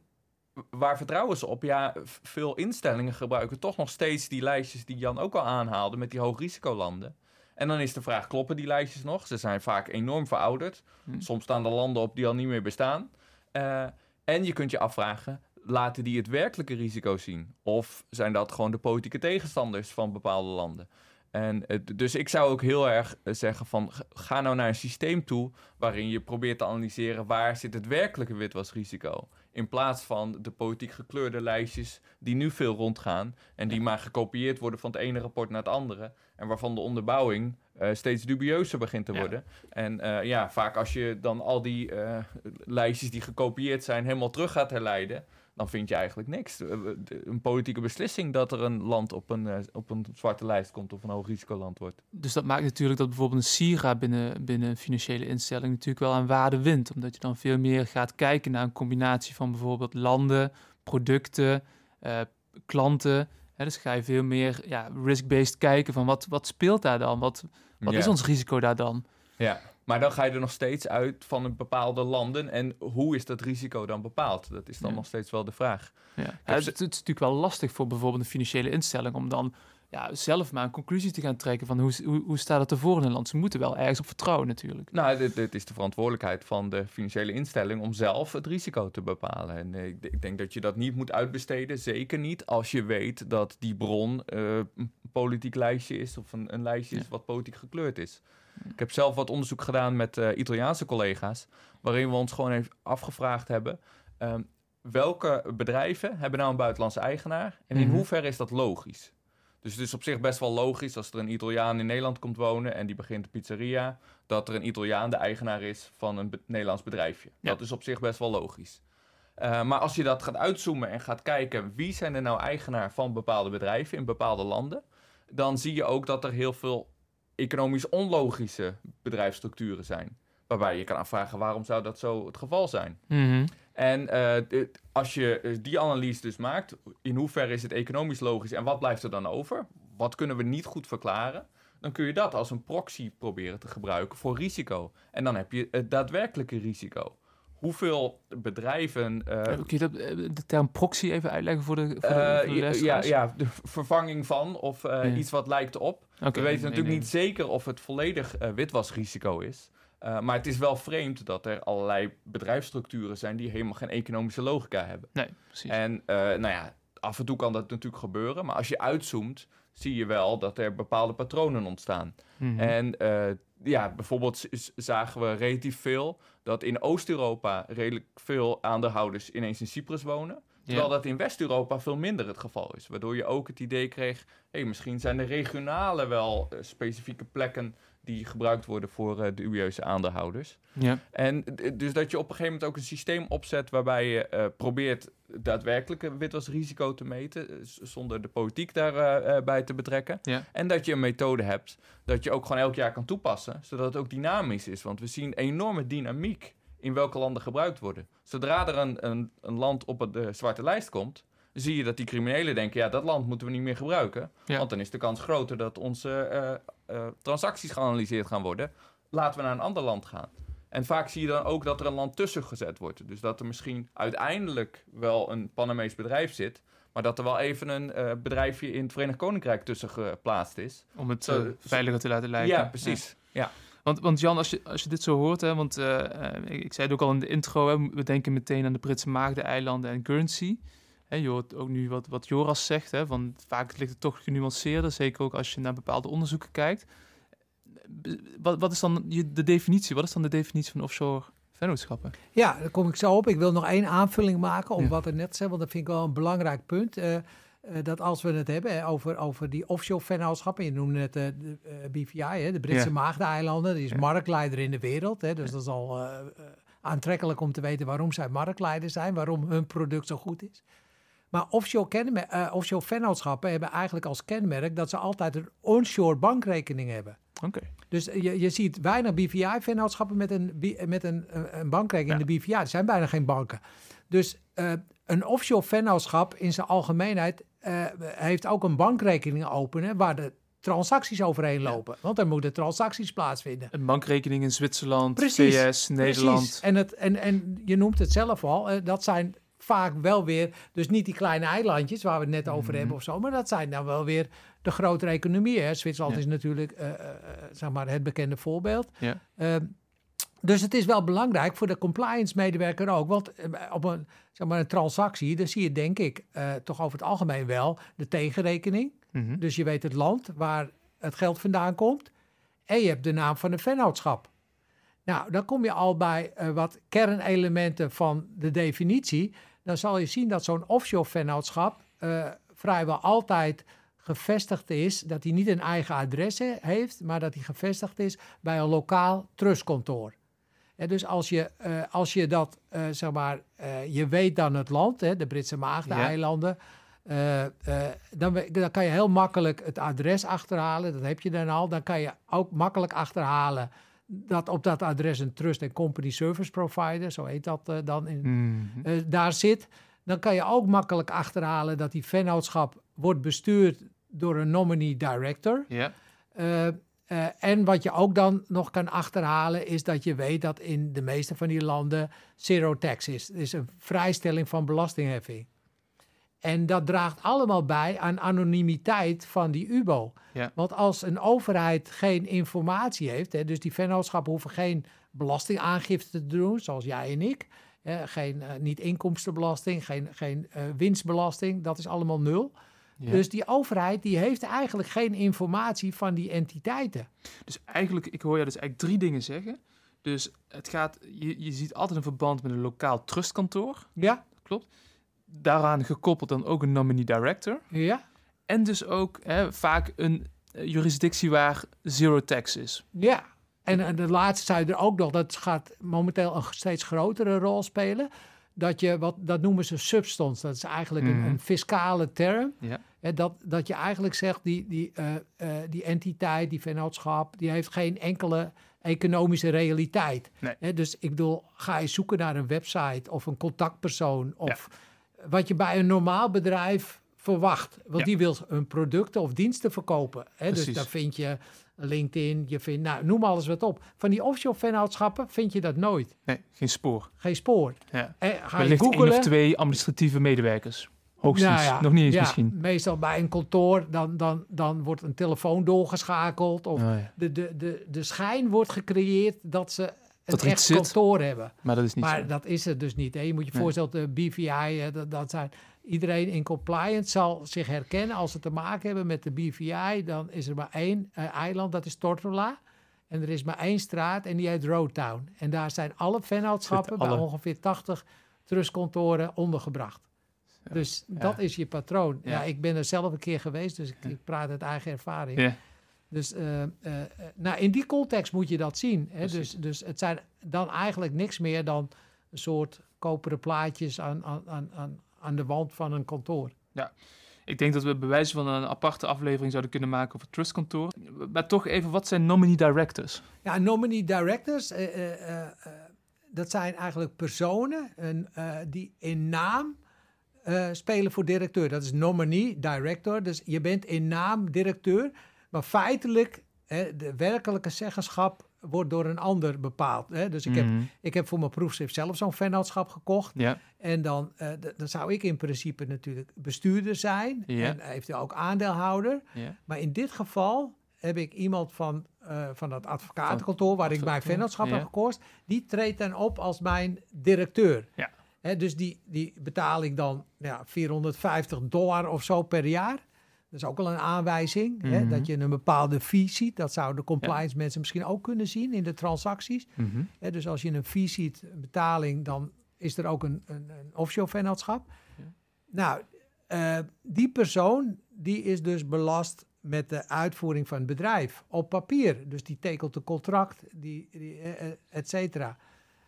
Waar vertrouwen ze op? Ja, veel instellingen gebruiken toch nog steeds die lijstjes die Jan ook al aanhaalde met die hoogrisicolanden. En dan is de vraag, kloppen die lijstjes nog? Ze zijn vaak enorm verouderd. Hm. Soms staan er landen op die al niet meer bestaan. Eh, en je kunt je afvragen, laten die het werkelijke risico zien? Of zijn dat gewoon de politieke tegenstanders van bepaalde landen? En dus ik zou ook heel erg eh, zeggen van, ga nou naar een systeem toe waarin je probeert te analyseren waar zit het werkelijke witwasrisico. In plaats van de politiek gekleurde lijstjes die nu veel rondgaan en die maar gekopieerd worden van het ene rapport naar het andere. En waarvan de onderbouwing eh, steeds dubieuzer begint te Ja. worden. En eh, ja, vaak als je dan al die eh, lijstjes die gekopieerd zijn helemaal terug gaat herleiden, dan vind je eigenlijk niks. Eh, Een politieke beslissing dat er een land op een, eh, op een zwarte lijst komt of een hoog risicoland wordt. Dus dat maakt natuurlijk dat bijvoorbeeld een SIRA binnen, binnen een financiële instelling natuurlijk wel aan waarde wint. Omdat je dan veel meer gaat kijken naar een combinatie van bijvoorbeeld landen, producten, eh, klanten. Hè, dus ga je veel meer ja, risk-based kijken van wat, wat speelt daar dan? Wat, wat Ja. is ons risico daar dan? Ja, maar dan ga je er nog steeds uit van een bepaalde landen. En hoe is dat risico dan bepaald? Dat is dan Ja. nog steeds wel de vraag. Ja. het is natuurlijk wel lastig voor bijvoorbeeld een financiële instelling om dan ja, zelf maar een conclusie te gaan trekken van hoe, hoe, hoe staat het ervoor in een land. Ze moeten wel ergens op vertrouwen natuurlijk. Nou, dit, dit is de verantwoordelijkheid van de financiële instelling om zelf het risico te bepalen. En ik, ik denk dat je dat niet moet uitbesteden. Zeker niet als je weet dat die bron eh, een politiek lijstje is of een, een lijstje is wat politiek gekleurd is. Ik heb zelf wat onderzoek gedaan met eh, Italiaanse collega's, waarin we ons gewoon even afgevraagd hebben. ehm, welke bedrijven hebben nou een buitenlandse eigenaar en in Mhm. hoeverre is dat logisch? Dus het is op zich best wel logisch als er een Italiaan in Nederland komt wonen en die begint een pizzeria, dat er een Italiaan de eigenaar is van een be- Nederlands bedrijfje. Ja. Dat is op zich best wel logisch. Eh, maar als je dat gaat uitzoomen en gaat kijken wie zijn er nou eigenaar van bepaalde bedrijven in bepaalde landen, dan zie je ook dat er heel veel economisch onlogische bedrijfsstructuren zijn. Waarbij je kan afvragen waarom zou dat zo het geval zijn. En eh, als je eh, die analyse dus maakt, in hoeverre is het economisch logisch en wat blijft er dan over? Wat kunnen we niet goed verklaren? Dan kun je dat als een proxy proberen te gebruiken voor risico. En dan heb je het daadwerkelijke risico. Hoeveel bedrijven. eh, Kun je dat, de term proxy even uitleggen voor de, voor de, voor de ja, ja, de vervanging van of Ja. iets wat lijkt op. We weten nee, natuurlijk nee. niet zeker of het volledig witwasrisico is. Eh, maar het is wel vreemd dat er allerlei bedrijfsstructuren zijn die helemaal geen economische logica hebben. Nee, precies. En eh, nou ja, af en toe kan dat natuurlijk gebeuren. Maar als je uitzoomt, zie je wel dat er bepaalde patronen ontstaan. Mhm. En eh, ja, bijvoorbeeld zagen we relatief veel dat in Oost-Europa redelijk veel aandeelhouders ineens in Cyprus wonen. Terwijl dat in West-Europa veel minder het geval is. Waardoor je ook het idee kreeg, hé, misschien zijn er regionale wel specifieke plekken die gebruikt worden voor eh, dubieuze aandeelhouders. ja. En dus dat je op een gegeven moment ook een systeem opzet waarbij je eh, probeert daadwerkelijk witwasrisico te meten, eh, zonder de politiek daarbij bij te betrekken. Ja. En dat je een methode hebt dat je ook gewoon elk jaar kan toepassen, zodat het ook dynamisch is. Want we zien enorme dynamiek in welke landen gebruikt worden. Zodra er een, een, een land op de zwarte lijst komt, zie je dat die criminelen denken, ja, dat land moeten we niet meer gebruiken. Ja. Want dan is de kans groter dat onze eh, eh, transacties geanalyseerd gaan worden. Laten we naar een ander land gaan. En vaak zie je dan ook dat er een land tussen gezet wordt. Dus dat er misschien uiteindelijk wel een Panamees bedrijf zit, maar dat er wel even een eh, bedrijfje in het Verenigd Koninkrijk tussen geplaatst is. Om het Zo- veiliger te laten lijken. Ja, precies. Ja. Want, want Jan, als je, als je dit zo hoort, hè, want ik, ik zei het ook al in de intro, hè, we denken meteen aan de Britse Maagdeneilanden en Guernsey. Hè, je hoort ook nu wat, wat Joras zegt, hè, van vaak ligt het toch genuanceerder, zeker ook als je naar bepaalde onderzoeken kijkt. Wat, wat is dan de definitie? Wat is dan de definitie van offshore vennootschappen? Ja, daar kom ik zo op. Ik wil nog één aanvulling maken op Ja. wat er net zei, want dat vind ik wel een belangrijk punt. eh, eh, dat als we het hebben over, over die offshore vennootschappen, je noemde net eh, de BVI, hè, de Britse Ja. Maagdeneilanden, die is Ja. marktleider in de wereld. Hè, dus dat is al aantrekkelijk om te weten waarom zij marktleider zijn, waarom hun product zo goed is. Maar offshore, eh, offshore vennootschappen hebben eigenlijk als kenmerk dat ze altijd een onshore bankrekening hebben. Oké. Dus je, je ziet weinig BVI-vennootschappen met een, met een, een een bankrekening in de BVI. Er zijn bijna geen banken. Dus eh, een offshore vennootschap in zijn algemeenheid eh, heeft ook een bankrekening openen waar de transacties overheen lopen. Want er moeten transacties plaatsvinden. Een bankrekening in Zwitserland, Precies, VS, Nederland. Precies. En, het, en, en je noemt het zelf al, eh, dat zijn vaak wel weer, dus niet die kleine eilandjes waar we het net over Mhm. hebben of zo, maar dat zijn dan wel weer de grotere economieën. Zwitserland Ja. is natuurlijk eh, eh, eh, zeg maar het bekende voorbeeld. Ja. Ehm, dus het is wel belangrijk voor de compliance-medewerker ook. Want op een, zeg maar een transactie, dan zie je denk ik toch over het algemeen wel de tegenrekening. Mhm. Dus je weet het land waar het geld vandaan komt. En je hebt de naam van een vennootschap. Nou, dan kom je al bij wat kernelementen van de definitie. Dan zal je zien dat zo'n offshore vennootschap eh, vrijwel altijd gevestigd is. Dat hij niet een eigen adres he- heeft, maar dat hij gevestigd is bij een lokaal trustkantoor. En dus als je, eh, als je dat, eh, zeg maar, je weet dan het land, hè, de Britse Maagdeneilanden, eh, dan, dan kan je heel makkelijk het adres achterhalen. Dat heb je dan al. Dan kan je ook makkelijk achterhalen dat op dat adres een Trust and Company Service Provider, zo heet dat eh, dan, in, Mhm. eh, daar zit. dan kan je ook makkelijk achterhalen dat die vennootschap wordt bestuurd door een nominee director. Ja. Eh, en wat je ook dan nog kan achterhalen, is dat je weet dat in de meeste van die landen zero tax is. Het is een vrijstelling van belastingheffing. En dat draagt allemaal bij aan anonimiteit van die UBO. Ja. Want als een overheid geen informatie heeft, hè, dus die vennootschappen hoeven geen belastingaangifte te doen, zoals jij en ik. hè, geen, eh, niet inkomstenbelasting, geen, geen eh, winstbelasting, dat is allemaal nul. Ja. Dus die overheid die heeft eigenlijk geen informatie van die entiteiten. Dus eigenlijk, ik hoor je dus eigenlijk drie dingen zeggen. Dus het gaat, je, je ziet altijd een verband met een lokaal trustkantoor. Ja, Daaraan gekoppeld dan ook een nominee director. ja, En dus ook hè, vaak een eh, jurisdictie waar zero tax is. ja. En, en de laatste zei er ook nog, dat gaat momenteel een steeds grotere rol spelen. Dat je, wat, dat noemen ze substance, dat is eigenlijk een, Mhm. een fiscale term. Ja. Hè, dat, dat je eigenlijk zegt, die, die, eh, eh, die entiteit, die vennootschap, die heeft geen enkele economische realiteit. Nee. Hè, dus ik bedoel, ga je zoeken naar een website of een contactpersoon of wat je bij een normaal bedrijf verwacht. Want Ja. die wil hun producten of diensten verkopen. Hè? Dus daar vind je LinkedIn, je vindt, nou, noem alles wat op. Van die offshore vennootschappen vind je dat nooit. Nee, geen spoor. Geen spoor. Ja. En ga je Wellicht één of twee administratieve medewerkers. Hoogstens. Nou ja, Nog niet eens ja, misschien. Meestal bij een kantoor, dan, dan, dan wordt een telefoon doorgeschakeld. Of Oh, ja. de, de, de, de schijn wordt gecreëerd dat ze Dat er iets echt zit. kantoor hebben. Maar dat is niet Maar zo. dat is het dus niet. Hè. Je moet je Nee. voorstellen, de BVI, dat, dat zijn, iedereen in compliance zal zich herkennen. Als ze te maken hebben met de BVI, dan is er maar één eh, eiland, dat is Tortola. En er is maar één straat en die heet Roadtown. En daar zijn alle vennootschappen bij ongeveer 80 trustkantoren ondergebracht. Ja. Dus Ja. dat is je patroon. Ja. Ja. ik ben er zelf een keer geweest, dus ik, ik praat uit eigen ervaring. Ja. Dus eh, eh, eh, nou, in die context moet je dat zien. Hè? Dus, dus het zijn dan eigenlijk niks meer dan een soort koperen plaatjes aan, aan, aan, aan, de wand van een kantoor. Ik denk dat we bij wijze van een aparte aflevering zouden kunnen maken over trustkantoor. Maar toch even, wat zijn nominee directors? Ja, nominee directors, dat zijn eigenlijk personen en, die in naam spelen voor directeur. Dat is nominee director. Dus je bent in naam directeur, maar feitelijk hè, de werkelijke zeggenschap wordt door een ander bepaald. Hè? Dus ik, heb, Mhm. ik heb voor mijn proefschrift zelf zo'n vennootschap gekocht. Ja, En dan, eh, dan zou ik in principe natuurlijk bestuurder zijn Ja. en eventueel ook aandeelhouder. ja. Maar in dit geval heb ik iemand van, eh, van dat advocatenkantoor waar ik mijn vennootschap heb gekost, die treedt dan op als mijn directeur. Ja. Hè, dus die, die betaal ik dan ja, 450 dollar of zo per jaar. Dat is ook al een aanwijzing, hè, Mhm. dat je een bepaalde fee ziet. Dat zouden compliance mensen misschien ook kunnen zien in de transacties. Mhm. Hè, dus als je een fee ziet, een betaling, dan is er ook een, een, een offshore vennootschap. Ja. Nou, eh, die persoon die is dus belast met de uitvoering van het bedrijf op papier. Dus die tekent een contract, die, die, eh, eh, et cetera.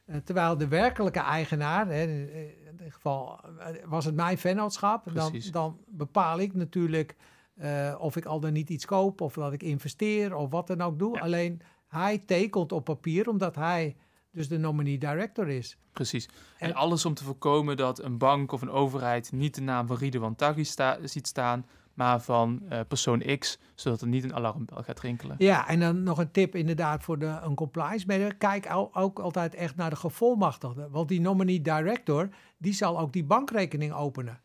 Eh, terwijl de werkelijke eigenaar, hè, in dit geval eh, was het mijn vennootschap, dan, dan bepaal ik natuurlijk eh, of ik al dan niet iets koop of dat ik investeer of wat dan ook doe. Ja. Alleen hij tekent op papier omdat hij dus de nominee director is. Precies. En En- alles om te voorkomen dat een bank of een overheid niet de naam van Ridwan Taghi sta ziet staan, maar van eh, persoon X, zodat er niet een alarmbel gaat rinkelen. Ja, en dan nog een tip inderdaad voor de, een compliance manager. Kijk al- ook altijd echt naar de gevolmachtigde. Want die nominee director, die zal ook die bankrekening openen.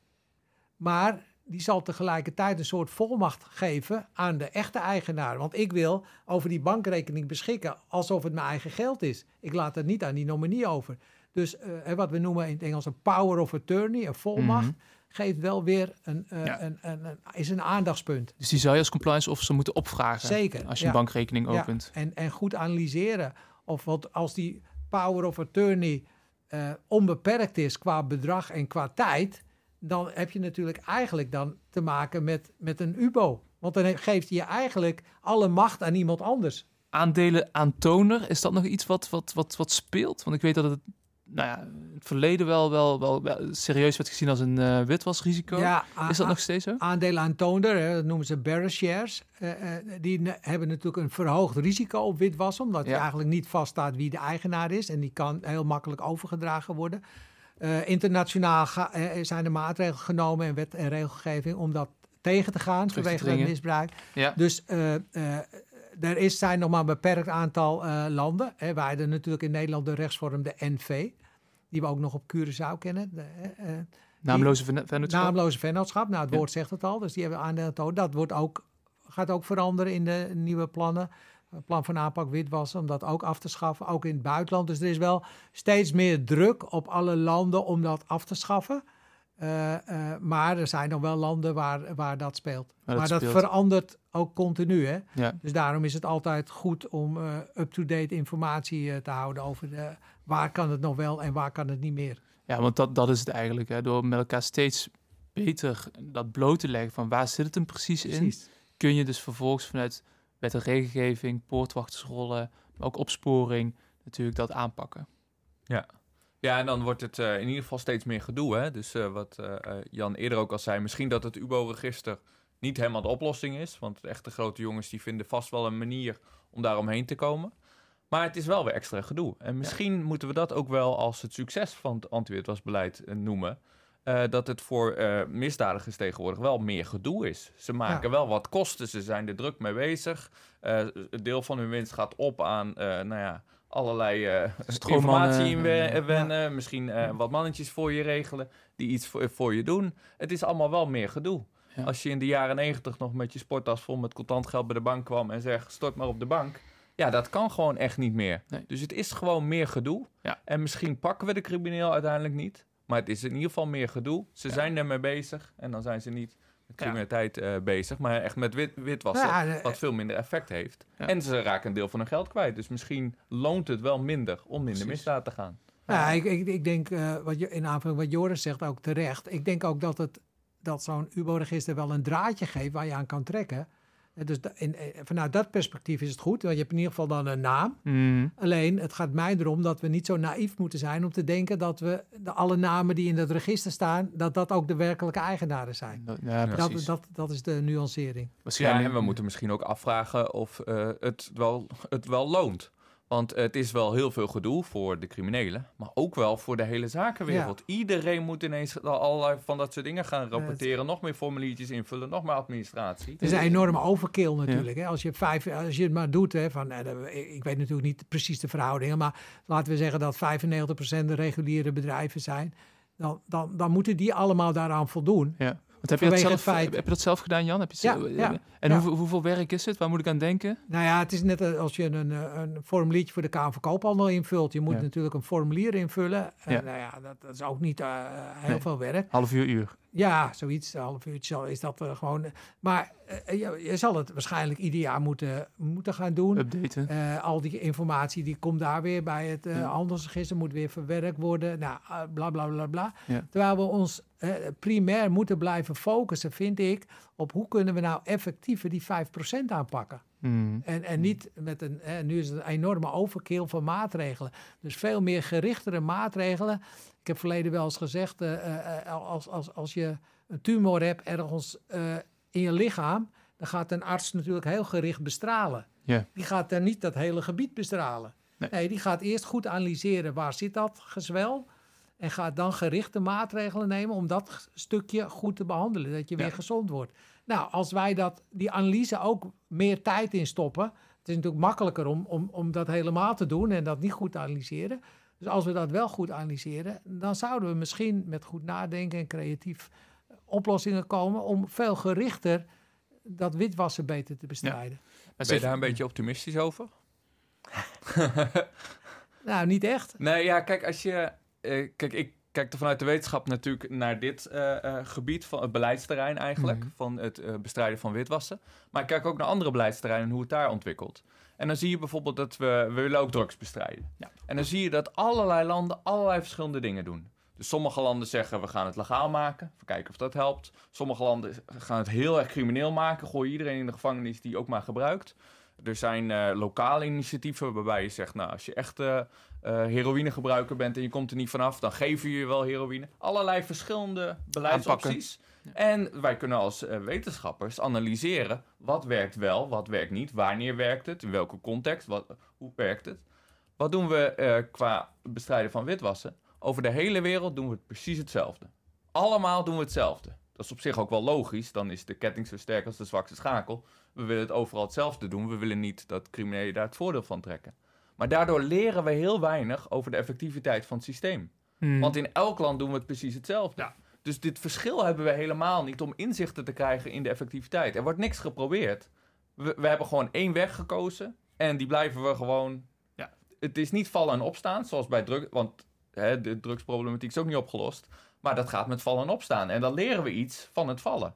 Maar die zal tegelijkertijd een soort volmacht geven aan de echte eigenaar. Want ik wil over die bankrekening beschikken alsof het mijn eigen geld is. Ik laat het niet aan die nominee over. Dus eh, wat we noemen in het Engels een power of attorney, een volmacht, Mhm. geeft wel weer een, eh, Ja. een, een, een- is een aandachtspunt. Dus die zou je als compliance officer moeten opvragen Zeker. als je ja. een bankrekening Ja, opent. en, en goed analyseren. Of wat als die power of attorney eh, onbeperkt is qua bedrag en qua tijd, dan heb je natuurlijk eigenlijk dan te maken met, met een UBO. Want dan geeft hij je eigenlijk alle macht aan iemand anders. Aandelen aantoner, is dat nog iets wat, wat, wat, wat speelt? Want ik weet dat het nou ja, in het verleden wel, wel, wel, wel serieus werd gezien als een eh, witwasrisico. Ja, is dat nog steeds zo? aandelen aan toonder, hè, dat noemen ze bearer shares. eh, eh, die hebben natuurlijk een verhoogd risico op witwassen, omdat je Ja. eigenlijk niet vaststaat wie de eigenaar is. En die kan heel makkelijk overgedragen worden. Eh, internationaal ga- eh, zijn er maatregelen genomen en wet en regelgeving om dat tegen te gaan Terug te vanwege het misbruik. Ja. Dus eh, eh, er is, zijn nog maar een beperkt aantal eh, landen. Hè. Wij hebben natuurlijk in Nederland de rechtsvorm de NV, die we ook nog op Curaçao kennen. De, eh, eh, Naamloze ven- vennootschap. naamloze vennootschap. Nou, het Ja. woord zegt het al, dus die hebben aandeel. Dat wordt ook, gaat ook veranderen in de nieuwe plannen. Het plan van aanpak witwassen, om dat ook af te schaffen, ook in het buitenland. Dus er is wel steeds meer druk op alle landen om dat af te schaffen. Eh, eh, maar er zijn nog wel landen waar, waar dat speelt. Maar dat speelt. verandert ook continu. Hè? Ja. Dus daarom is het altijd goed om eh, up-to-date informatie te houden over de, waar kan het nog wel en waar kan het niet meer. ja, want dat, dat is het eigenlijk. Hè. Door met elkaar steeds beter dat bloot te leggen van waar zit het hem precies, in, Precies. kun je dus vervolgens vanuit wet en regelgeving, poortwachtersrollen, maar ook opsporing natuurlijk dat aanpakken. Ja, en dan wordt het eh, in ieder geval steeds meer gedoe. Hè? Dus eh, wat eh, Jan eerder ook al zei, misschien dat het UBO-register niet helemaal de oplossing is. Want de echte grote jongens die vinden vast wel een manier om daar omheen te komen. Maar het is wel weer extra gedoe. En misschien moeten we dat ook wel als het succes van het anti-witwasbeleid noemen. Eh, dat het voor eh, misdadigers tegenwoordig wel meer gedoe is. Ze maken wel wat kosten, ze zijn er druk mee bezig. Eh, een deel van hun winst gaat op aan nou ja, allerlei (laughs) informatie inwennen. wennen, Misschien wat mannetjes voor je regelen die iets voor, voor je doen. Het is allemaal wel meer gedoe. Ja. Als je in de jaren negentig nog met je sporttas vol met contant geld bij de bank kwam en zegt stort maar op de bank. Ja, dat kan gewoon echt niet meer. Nee. Dus het is gewoon meer gedoe. Ja. En misschien pakken we de crimineel uiteindelijk niet. Maar het is in ieder geval meer gedoe. Ze Ja. zijn ermee bezig. En dan zijn ze niet met criminaliteit eh, bezig. Maar echt met wit, witwassen. Ja, eh, wat veel minder effect heeft. En ze raken een deel van hun geld kwijt. Dus misschien loont het wel minder om minder Precies. misdaad te gaan. Ja, ik, ik, ik denk, eh, wat je, in aanvulling wat Joris zegt, ook terecht. Ik denk ook dat, het, dat zo'n UBO-register wel een draadje geeft waar je aan kan trekken. Eh, Dus da- in, eh, vanuit dat perspectief is het goed, want je hebt in ieder geval dan een naam. Mm. Alleen, het gaat mij erom dat we niet zo naïef moeten zijn om te denken dat we de, alle namen die in dat register staan, dat dat ook de werkelijke eigenaren zijn. Ja, Dat, precies. dat, dat is de nuancering. Ja, Waarschijnlijk. en we moeten misschien ook afvragen of eh, het, wel, het wel loont. Want het is wel heel veel gedoe voor de criminelen, maar ook wel voor de hele zakenwereld. Iedereen moet ineens allerlei van dat soort dingen gaan rapporteren, nog meer formuliertjes invullen, nog meer administratie. Het is een enorme overkill natuurlijk. Hè? Als, je vijf, als je het maar doet, hè, van, eh, ik weet natuurlijk niet precies de verhoudingen, maar laten we zeggen dat 95% de reguliere bedrijven zijn, dan, dan, dan moeten die allemaal daaraan voldoen. Ja. Heb, je dat zelf, heb je dat zelf gedaan, Jan? Heb je Ja, zelf- ja, En ja. Hoeveel, hoeveel werk is het? Waar moet ik aan denken? Nou ja, het is net eh, als je een, eh, een formuliertje voor de Kamer van Koophandel invult. Je moet natuurlijk een formulier invullen. En Ja. nou ja, dat, dat is ook niet eh, heel Nee. veel werk. Half uur, uur. Ja, zoiets, een half uurtje is dat eh, gewoon. Maar eh, je, je zal het waarschijnlijk ieder jaar moeten, moeten gaan doen. Updaten. Eh, al die informatie die komt daar weer bij het eh, Ja. handelsregister, moet weer verwerkt worden. Nou, eh, bla bla bla bla. Ja. Terwijl we ons eh, primair moeten blijven focussen, vind ik, op hoe kunnen we nou effectiever die 5% aanpakken. Mm. En, en niet met een, hè, nu is het een enorme overkill van maatregelen. Dus veel meer gerichtere maatregelen. Ik heb verleden wel eens gezegd, eh, eh, eh, als, als, als je een tumor hebt ergens in je lichaam, dan gaat een arts natuurlijk heel gericht bestralen. Die gaat dan niet dat hele gebied bestralen. Nee. Nee. die gaat eerst goed analyseren waar zit dat gezwel. En gaat dan gerichte maatregelen nemen om dat stukje goed te behandelen. Dat je Ja. weer gezond wordt. Nou, als wij dat, die analyse ook meer tijd in stoppen. Het is natuurlijk makkelijker om, om, om dat helemaal te doen en dat niet goed te analyseren. Dus als we dat wel goed analyseren, dan zouden we misschien met goed nadenken en creatief eh, oplossingen komen om veel gerichter dat witwassen beter te bestrijden. Maar Ben je daar een beetje optimistisch over? (laughs) (laughs) Nou, niet echt. Nee, ja, kijk, als je. Eh, kijk, ik kijk er vanuit de wetenschap natuurlijk naar dit eh, eh, gebied van het beleidsterrein eigenlijk. Mhm. Van het bestrijden van witwassen. Maar ik kijk ook naar andere beleidsterreinen en hoe het daar ontwikkelt. En dan zie je bijvoorbeeld dat we, we willen ook drugs bestrijden. Ja. En dan zie je dat allerlei landen allerlei verschillende dingen doen. Dus sommige landen zeggen we gaan het legaal maken. Even kijken of dat helpt. Sommige landen gaan het heel erg crimineel maken. Gooien iedereen in de gevangenis die ook maar gebruikt. Er zijn eh, lokale initiatieven waarbij je zegt, nou, als je echt heroïnegebruiker bent en je komt er niet vanaf, dan geven we je wel heroïne. Allerlei verschillende beleidsopties. En wij kunnen als eh, wetenschappers analyseren wat werkt wel, wat werkt niet, wanneer werkt het, in welke context, wat, hoe werkt het. Wat doen we eh, qua bestrijden van witwassen? over de hele wereld doen we het precies hetzelfde. Allemaal doen we hetzelfde. Dat is op zich ook wel logisch. Dan is de ketting zo sterk als de zwakste schakel. We willen het overal hetzelfde doen. We willen niet dat criminelen daar het voordeel van trekken. Maar daardoor leren we heel weinig over de effectiviteit van het systeem. Hmm. Want in elk land doen we het precies hetzelfde. Ja. Dus dit verschil hebben we helemaal niet om inzichten te krijgen in de effectiviteit. Er wordt niks geprobeerd. We, we hebben gewoon één weg gekozen en die blijven we gewoon. Ja. Het is niet vallen en opstaan, zoals bij drug, want hè, de drugsproblematiek is ook niet opgelost. Maar dat gaat met vallen en opstaan. En dan leren we iets van het vallen.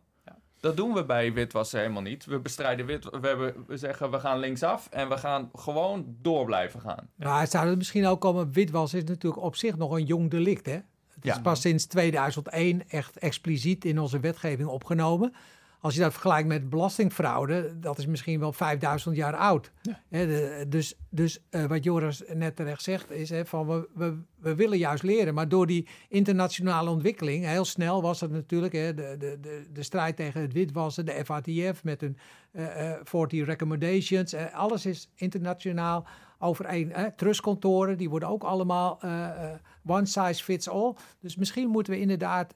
Dat doen we bij witwassen helemaal niet. We bestrijden wit. We, hebben, we zeggen we gaan linksaf en we gaan gewoon door blijven gaan. Maar zou het misschien ook komen, witwas is natuurlijk op zich nog een jong delict, hè? Het is pas sinds 2001 echt expliciet in onze wetgeving opgenomen. Als je dat vergelijkt met belastingfraude, dat is misschien wel 5000 jaar oud. Ja. Hè, de- dus dus eh, wat Joris net terecht zegt, is van we, we, we willen juist leren. Maar door die internationale ontwikkeling, heel snel was het natuurlijk de, de, de, de strijd tegen het witwassen, de FATF met hun eh, 40 recommendations. alles is internationaal overeen. Hè. Trustkantoren, die worden ook allemaal eh, eh, one size fits all. Dus misschien moeten we inderdaad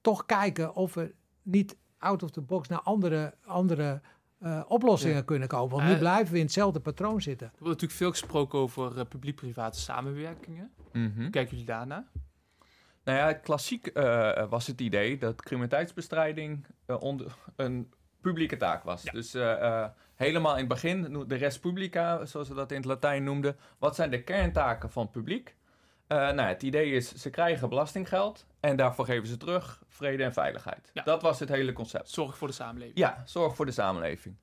toch kijken of we niet out of the box naar andere, andere eh, oplossingen Ja. kunnen komen. Want nu blijven we in hetzelfde patroon zitten. Er wordt natuurlijk veel gesproken over eh, publiek-private samenwerkingen. Hoe kijken jullie daarna? Nou ja, klassiek eh, was het idee dat criminaliteitsbestrijding onder, een publieke taak was. Ja. Dus eh, eh, helemaal in het begin, de res publica, zoals ze dat in het Latijn noemden. Wat zijn de kerntaken van het publiek? Eh, nou, het idee is, ze krijgen belastinggeld en daarvoor geven ze terug vrede en veiligheid. Ja. Dat was het hele concept. Zorg voor de samenleving. Ja, zorg voor de samenleving.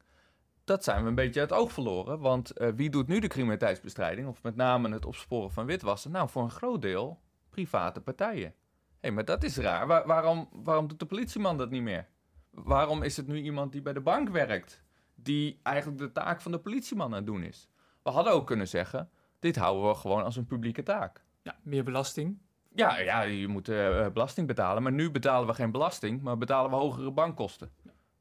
Dat zijn we een beetje uit het oog verloren. Want eh, wie doet nu de criminaliteitsbestrijding? Of met name het opsporen van witwassen? Nou, voor een groot deel private partijen. Hé, hey, maar dat is raar. Waar- waarom, waarom doet de politieman dat niet meer? Waarom is het nu iemand die bij de bank werkt? Die eigenlijk de taak van de politieman aan het doen is? We hadden ook kunnen zeggen, dit houden we gewoon als een publieke taak. Ja, meer belasting. Ja, ja je moet eh, belasting betalen. Maar nu betalen we geen belasting, maar betalen we hogere bankkosten.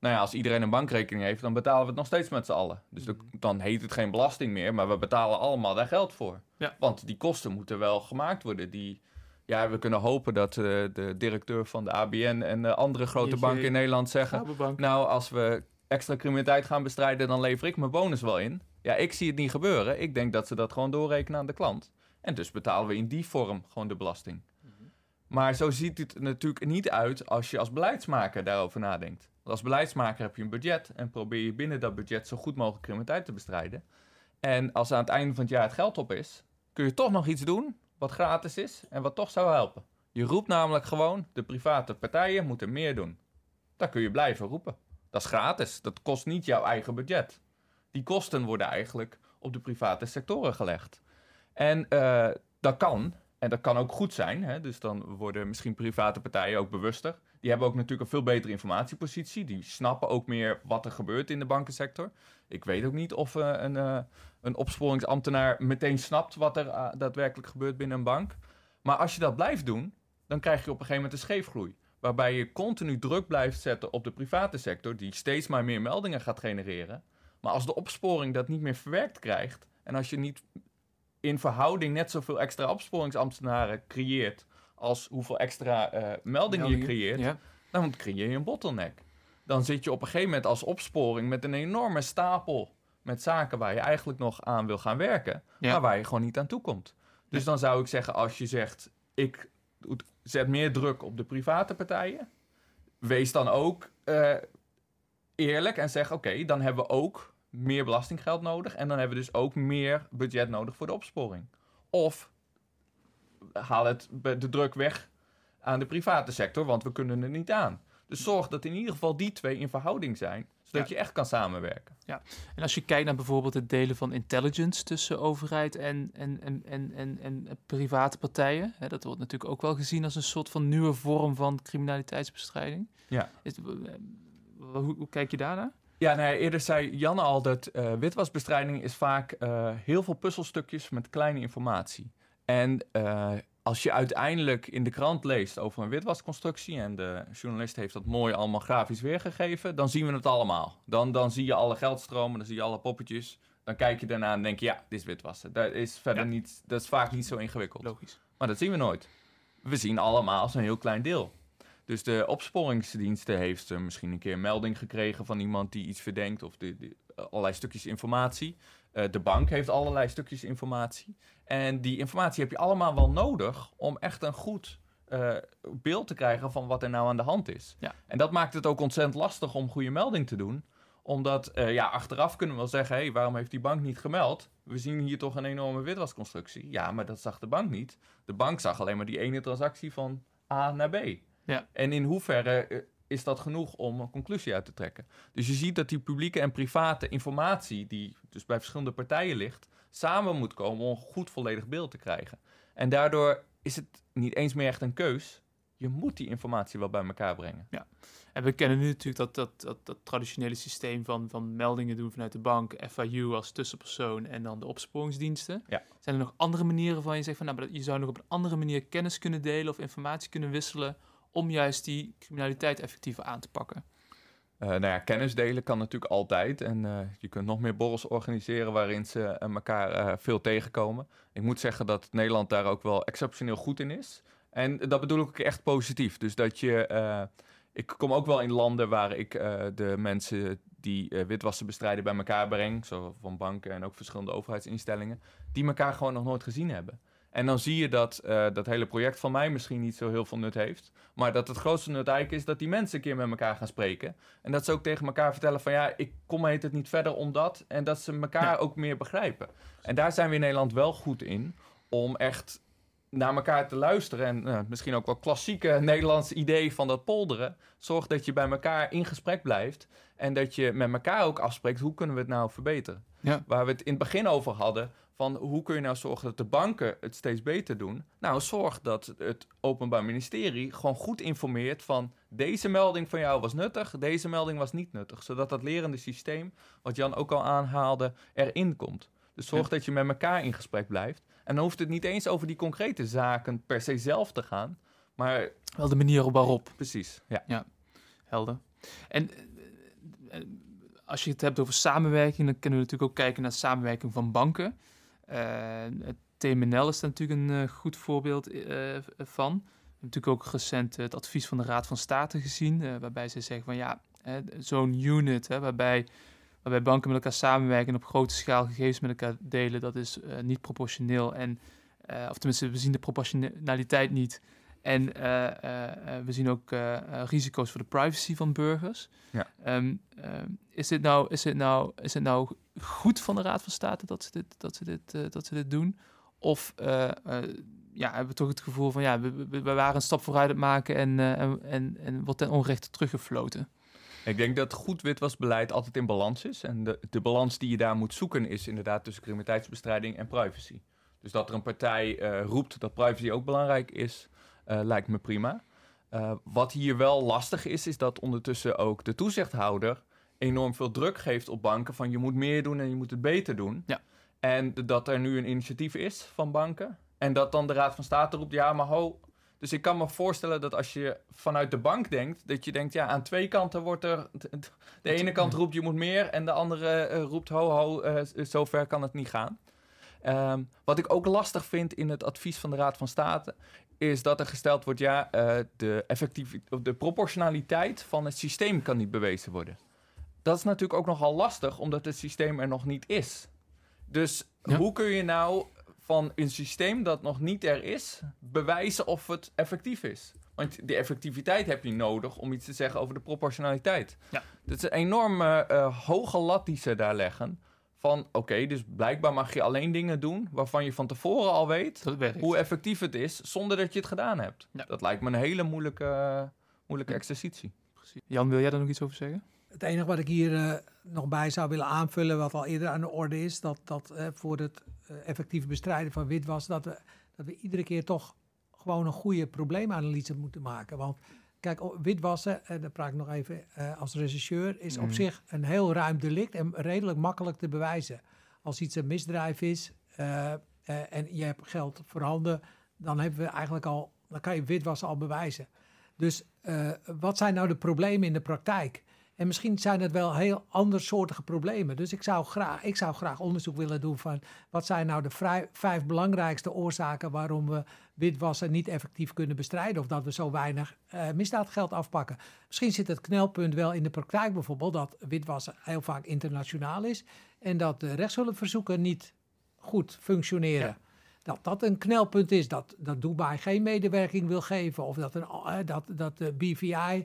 Nou ja, als iedereen een bankrekening heeft, dan betalen we het nog steeds met z'n allen. Dus dan- dan heet het geen belasting meer, maar we betalen allemaal daar geld voor. Ja. Want die kosten moeten wel gemaakt worden. Die, ja, we kunnen hopen dat eh, de directeur van de ABN en de andere grote ING. banken in Nederland zeggen... Nou, als we extra criminaliteit gaan bestrijden, dan lever ik mijn bonus wel in. Ja, ik zie het niet gebeuren. Ik denk dat ze dat gewoon doorrekenen aan de klant. En dus betalen we in die vorm gewoon de belasting. Maar zo ziet het natuurlijk niet uit als je als beleidsmaker daarover nadenkt. Want als beleidsmaker heb je een budget en probeer je binnen dat budget zo goed mogelijk criminaliteit te bestrijden. En als aan het einde van het jaar het geld op is, kun je toch nog iets doen wat gratis is en wat toch zou helpen. Je roept namelijk gewoon, de private partijen moeten meer doen. Dat kun je blijven roepen. Dat is gratis. Dat kost niet jouw eigen budget. Die kosten worden eigenlijk op de private sectoren gelegd. En eh, dat kan. En dat kan ook goed zijn. Hè? Dus dan worden misschien private partijen ook bewuster. Die hebben ook natuurlijk een veel betere informatiepositie. Die snappen ook meer wat er gebeurt in de bankensector. Ik weet ook niet of eh, een, eh, een opsporingsambtenaar meteen snapt wat er daadwerkelijk gebeurt binnen een bank. Maar als je dat blijft doen, dan krijg je op een gegeven moment een scheefgroei. Waarbij je continu druk blijft zetten op de private sector, die steeds maar meer meldingen gaat genereren. Maar als de opsporing dat niet meer verwerkt krijgt, en als je niet in verhouding net zoveel extra opsporingsambtenaren creëert als hoeveel extra eh, meldingen je creëert, Ja. dan creëer je een bottleneck. Dan zit je op een gegeven moment als opsporing met een enorme stapel met zaken waar je eigenlijk nog aan wil gaan werken, Ja. maar waar je gewoon niet aan toe komt. Dus dan zou ik zeggen, als je zegt, ik zet meer druk op de private partijen, wees dan ook eh, eerlijk en zeg, oké, dan hebben we ook meer belastinggeld nodig en dan hebben we dus ook meer budget nodig voor de opsporing. Of haal het de druk weg aan de private sector, want we kunnen er niet aan. Dus zorg dat in ieder geval die twee in verhouding zijn, zodat Ja. je echt kan samenwerken. En als je kijkt naar bijvoorbeeld het delen van intelligence tussen overheid en, en, en, en, en, en private partijen, hè, dat wordt natuurlijk ook wel gezien als een soort van nieuwe vorm van criminaliteitsbestrijding. Ja. Is, eh, hoe, hoe kijk je daarnaar? Ja, nou ja, eerder zei Jan al dat eh, witwasbestrijding is vaak eh, heel veel puzzelstukjes met kleine informatie. En eh, als je uiteindelijk in de krant leest over een witwasconstructie en de journalist heeft dat mooi allemaal grafisch weergegeven, dan zien we het allemaal. Dan, dan zie je alle geldstromen, dan zie je alle poppetjes. Dan kijk je daarna en denk je, ja, dit is witwassen. Dat is verder Ja. niet, dat is vaak niet zo ingewikkeld. Logisch. Maar dat zien we nooit. We zien allemaal zo'n heel klein deel. Dus de opsporingsdiensten heeft misschien een keer een melding gekregen van iemand die iets verdenkt of de, de- allerlei stukjes informatie. Eh, de bank heeft allerlei stukjes informatie. En die informatie heb je allemaal wel nodig om echt een goed eh, beeld te krijgen van wat er nou aan de hand is. Ja. En dat maakt het ook ontzettend lastig om goede melding te doen. Omdat, eh, ja, achteraf kunnen we wel zeggen, hé, waarom heeft die bank niet gemeld? We zien hier toch een enorme witwasconstructie. Ja, maar dat zag de bank niet. De bank zag alleen maar die ene transactie van A naar B. Ja. En in hoeverre eh, is dat genoeg om een conclusie uit te trekken? Dus je ziet dat die publieke en private informatie, die dus bij verschillende partijen ligt, samen moet komen om een goed volledig beeld te krijgen. En daardoor is het niet eens meer echt een keus. Je moet die informatie wel bij elkaar brengen. En we kennen nu natuurlijk dat, dat, dat, dat traditionele systeem van, van meldingen doen vanuit de bank, FIU als tussenpersoon en dan de opsporingsdiensten. Ja. Zijn er nog andere manieren waarvan je zegt van nou, je zou nog op een andere manier kennis kunnen delen of informatie kunnen wisselen om juist die criminaliteit effectiever aan te pakken? Eh, nou ja, kennis delen kan natuurlijk altijd. En eh, je kunt nog meer borrels organiseren waarin ze eh, elkaar veel tegenkomen. Ik moet zeggen dat Nederland daar ook wel exceptioneel goed in is. En dat bedoel ik ook echt positief. Dus dat je. ik kom ook wel in landen waar ik de mensen die witwassen bestrijden bij elkaar breng. Zo van banken en ook verschillende overheidsinstellingen. Die elkaar gewoon nog nooit gezien hebben. En dan zie je dat eh, dat hele project van mij misschien niet zo heel veel nut heeft. Maar dat het grootste nut eigenlijk is dat die mensen een keer met elkaar gaan spreken. En dat ze ook tegen elkaar vertellen van ja, ik kom heet het niet verder omdat. En dat ze elkaar Ja. ook meer begrijpen. En daar zijn we in Nederland wel goed in. Om echt naar elkaar te luisteren. En eh, misschien ook wel klassieke Nederlands idee van dat polderen. Zorg dat je bij elkaar in gesprek blijft. En dat je met elkaar ook afspreekt hoe kunnen we het nou verbeteren. Ja. Waar we het in het begin over hadden. Van hoe kun je nou zorgen dat de banken het steeds beter doen? Nou, zorg dat het Openbaar Ministerie gewoon goed informeert van deze melding van jou was nuttig, deze melding was niet nuttig. Zodat dat lerende systeem, wat Jan ook al aanhaalde, erin komt. Dus zorg Ja. dat je met elkaar in gesprek blijft. En dan hoeft het niet eens over die concrete zaken per se zelf te gaan. Maar Wel de manier waarop. precies, ja. Helder. En eh, eh, als je het hebt over samenwerking, dan kunnen we natuurlijk ook kijken naar samenwerking van banken. Eh, het TMNL is daar natuurlijk een eh, goed voorbeeld eh, van. We hebben natuurlijk ook recent het advies van de Raad van State gezien, waarbij ze zeggen van ja, zo'n unit hè, waarbij, waarbij banken met elkaar samenwerken en op grote schaal gegevens met elkaar delen, dat is niet proportioneel. En, of tenminste, we zien de proportionaliteit niet. En we zien ook risico's voor de privacy van burgers. Ja. Ehm, ehm, is, dit nou, is, dit nou, is het nou goed van de Raad van State dat ze dit, dat ze dit, eh, dat ze dit doen? Of eh, eh, ja, hebben we toch het gevoel van ja, we, we, we waren een stap vooruit het maken en, en, en, wordt ten onrechte teruggefloten? Ik denk dat goed witwasbeleid altijd in balans is. En de, de balans die je daar moet zoeken is inderdaad tussen criminaliteitsbestrijding en privacy. Dus dat er een partij roept dat privacy ook belangrijk is, lijkt me prima. Wat hier wel lastig is, is dat ondertussen ook de toezichthouder enorm veel druk geeft op banken van je moet meer doen en je moet het beter doen. Ja. En dat er nu een initiatief is van banken. En dat dan de Raad van State roept, ja maar ho, dus ik kan me voorstellen dat als je vanuit de bank denkt, dat je denkt, ja, aan twee kanten wordt er. De ene kant roept je moet meer en de andere eh, roept ho ho, eh, z- zover kan het niet gaan. Ehm, wat ik ook lastig vind in het advies van de Raad van State, is dat er gesteld wordt, ja, eh, de, effectief, of de proportionaliteit van het systeem kan niet bewezen worden. Dat is natuurlijk ook nogal lastig, omdat het systeem er nog niet is. Dus Ja. hoe kun je nou van een systeem dat nog niet er is, bewijzen of het effectief is? Want die effectiviteit heb je nodig om iets te zeggen over de proportionaliteit. Ja. Dat is een enorme eh, hoge lat die ze daar leggen. Van oké, dus blijkbaar mag je alleen dingen doen waarvan je van tevoren al weet hoe effectief het is, zonder dat je het gedaan hebt. Ja. Dat lijkt me een hele moeilijke, moeilijke exercitie. Precies. Jan, wil jij daar nog iets over zeggen? Het enige wat ik hier eh, nog bij zou willen aanvullen, wat al eerder aan de orde is, dat, dat eh, voor het eh, effectieve bestrijden van witwas, dat we, dat we iedere keer toch gewoon een goede probleemanalyse moeten maken. Want kijk, witwassen, en dan praat ik nog even als rechercheur, is op Mhm. zich een heel ruim delict en redelijk makkelijk te bewijzen. Als iets een misdrijf is en je hebt geld voorhanden, dan hebben we eigenlijk al, dan kan je witwassen al bewijzen. Dus wat zijn nou de problemen in de praktijk? En misschien zijn het wel heel andersoortige problemen. Dus ik zou, graag, ik zou graag onderzoek willen doen van wat zijn nou de vrij- vijf belangrijkste oorzaken waarom we witwassen niet effectief kunnen bestrijden. Of dat we zo weinig eh, misdaadgeld afpakken. Misschien zit het knelpunt wel in de praktijk bijvoorbeeld dat witwassen heel vaak internationaal is. En dat de rechtshulpverzoeken niet goed functioneren. Ja. Dat dat een knelpunt is, dat, dat Dubai geen medewerking wil geven. Of dat, een, eh, dat, dat de BVI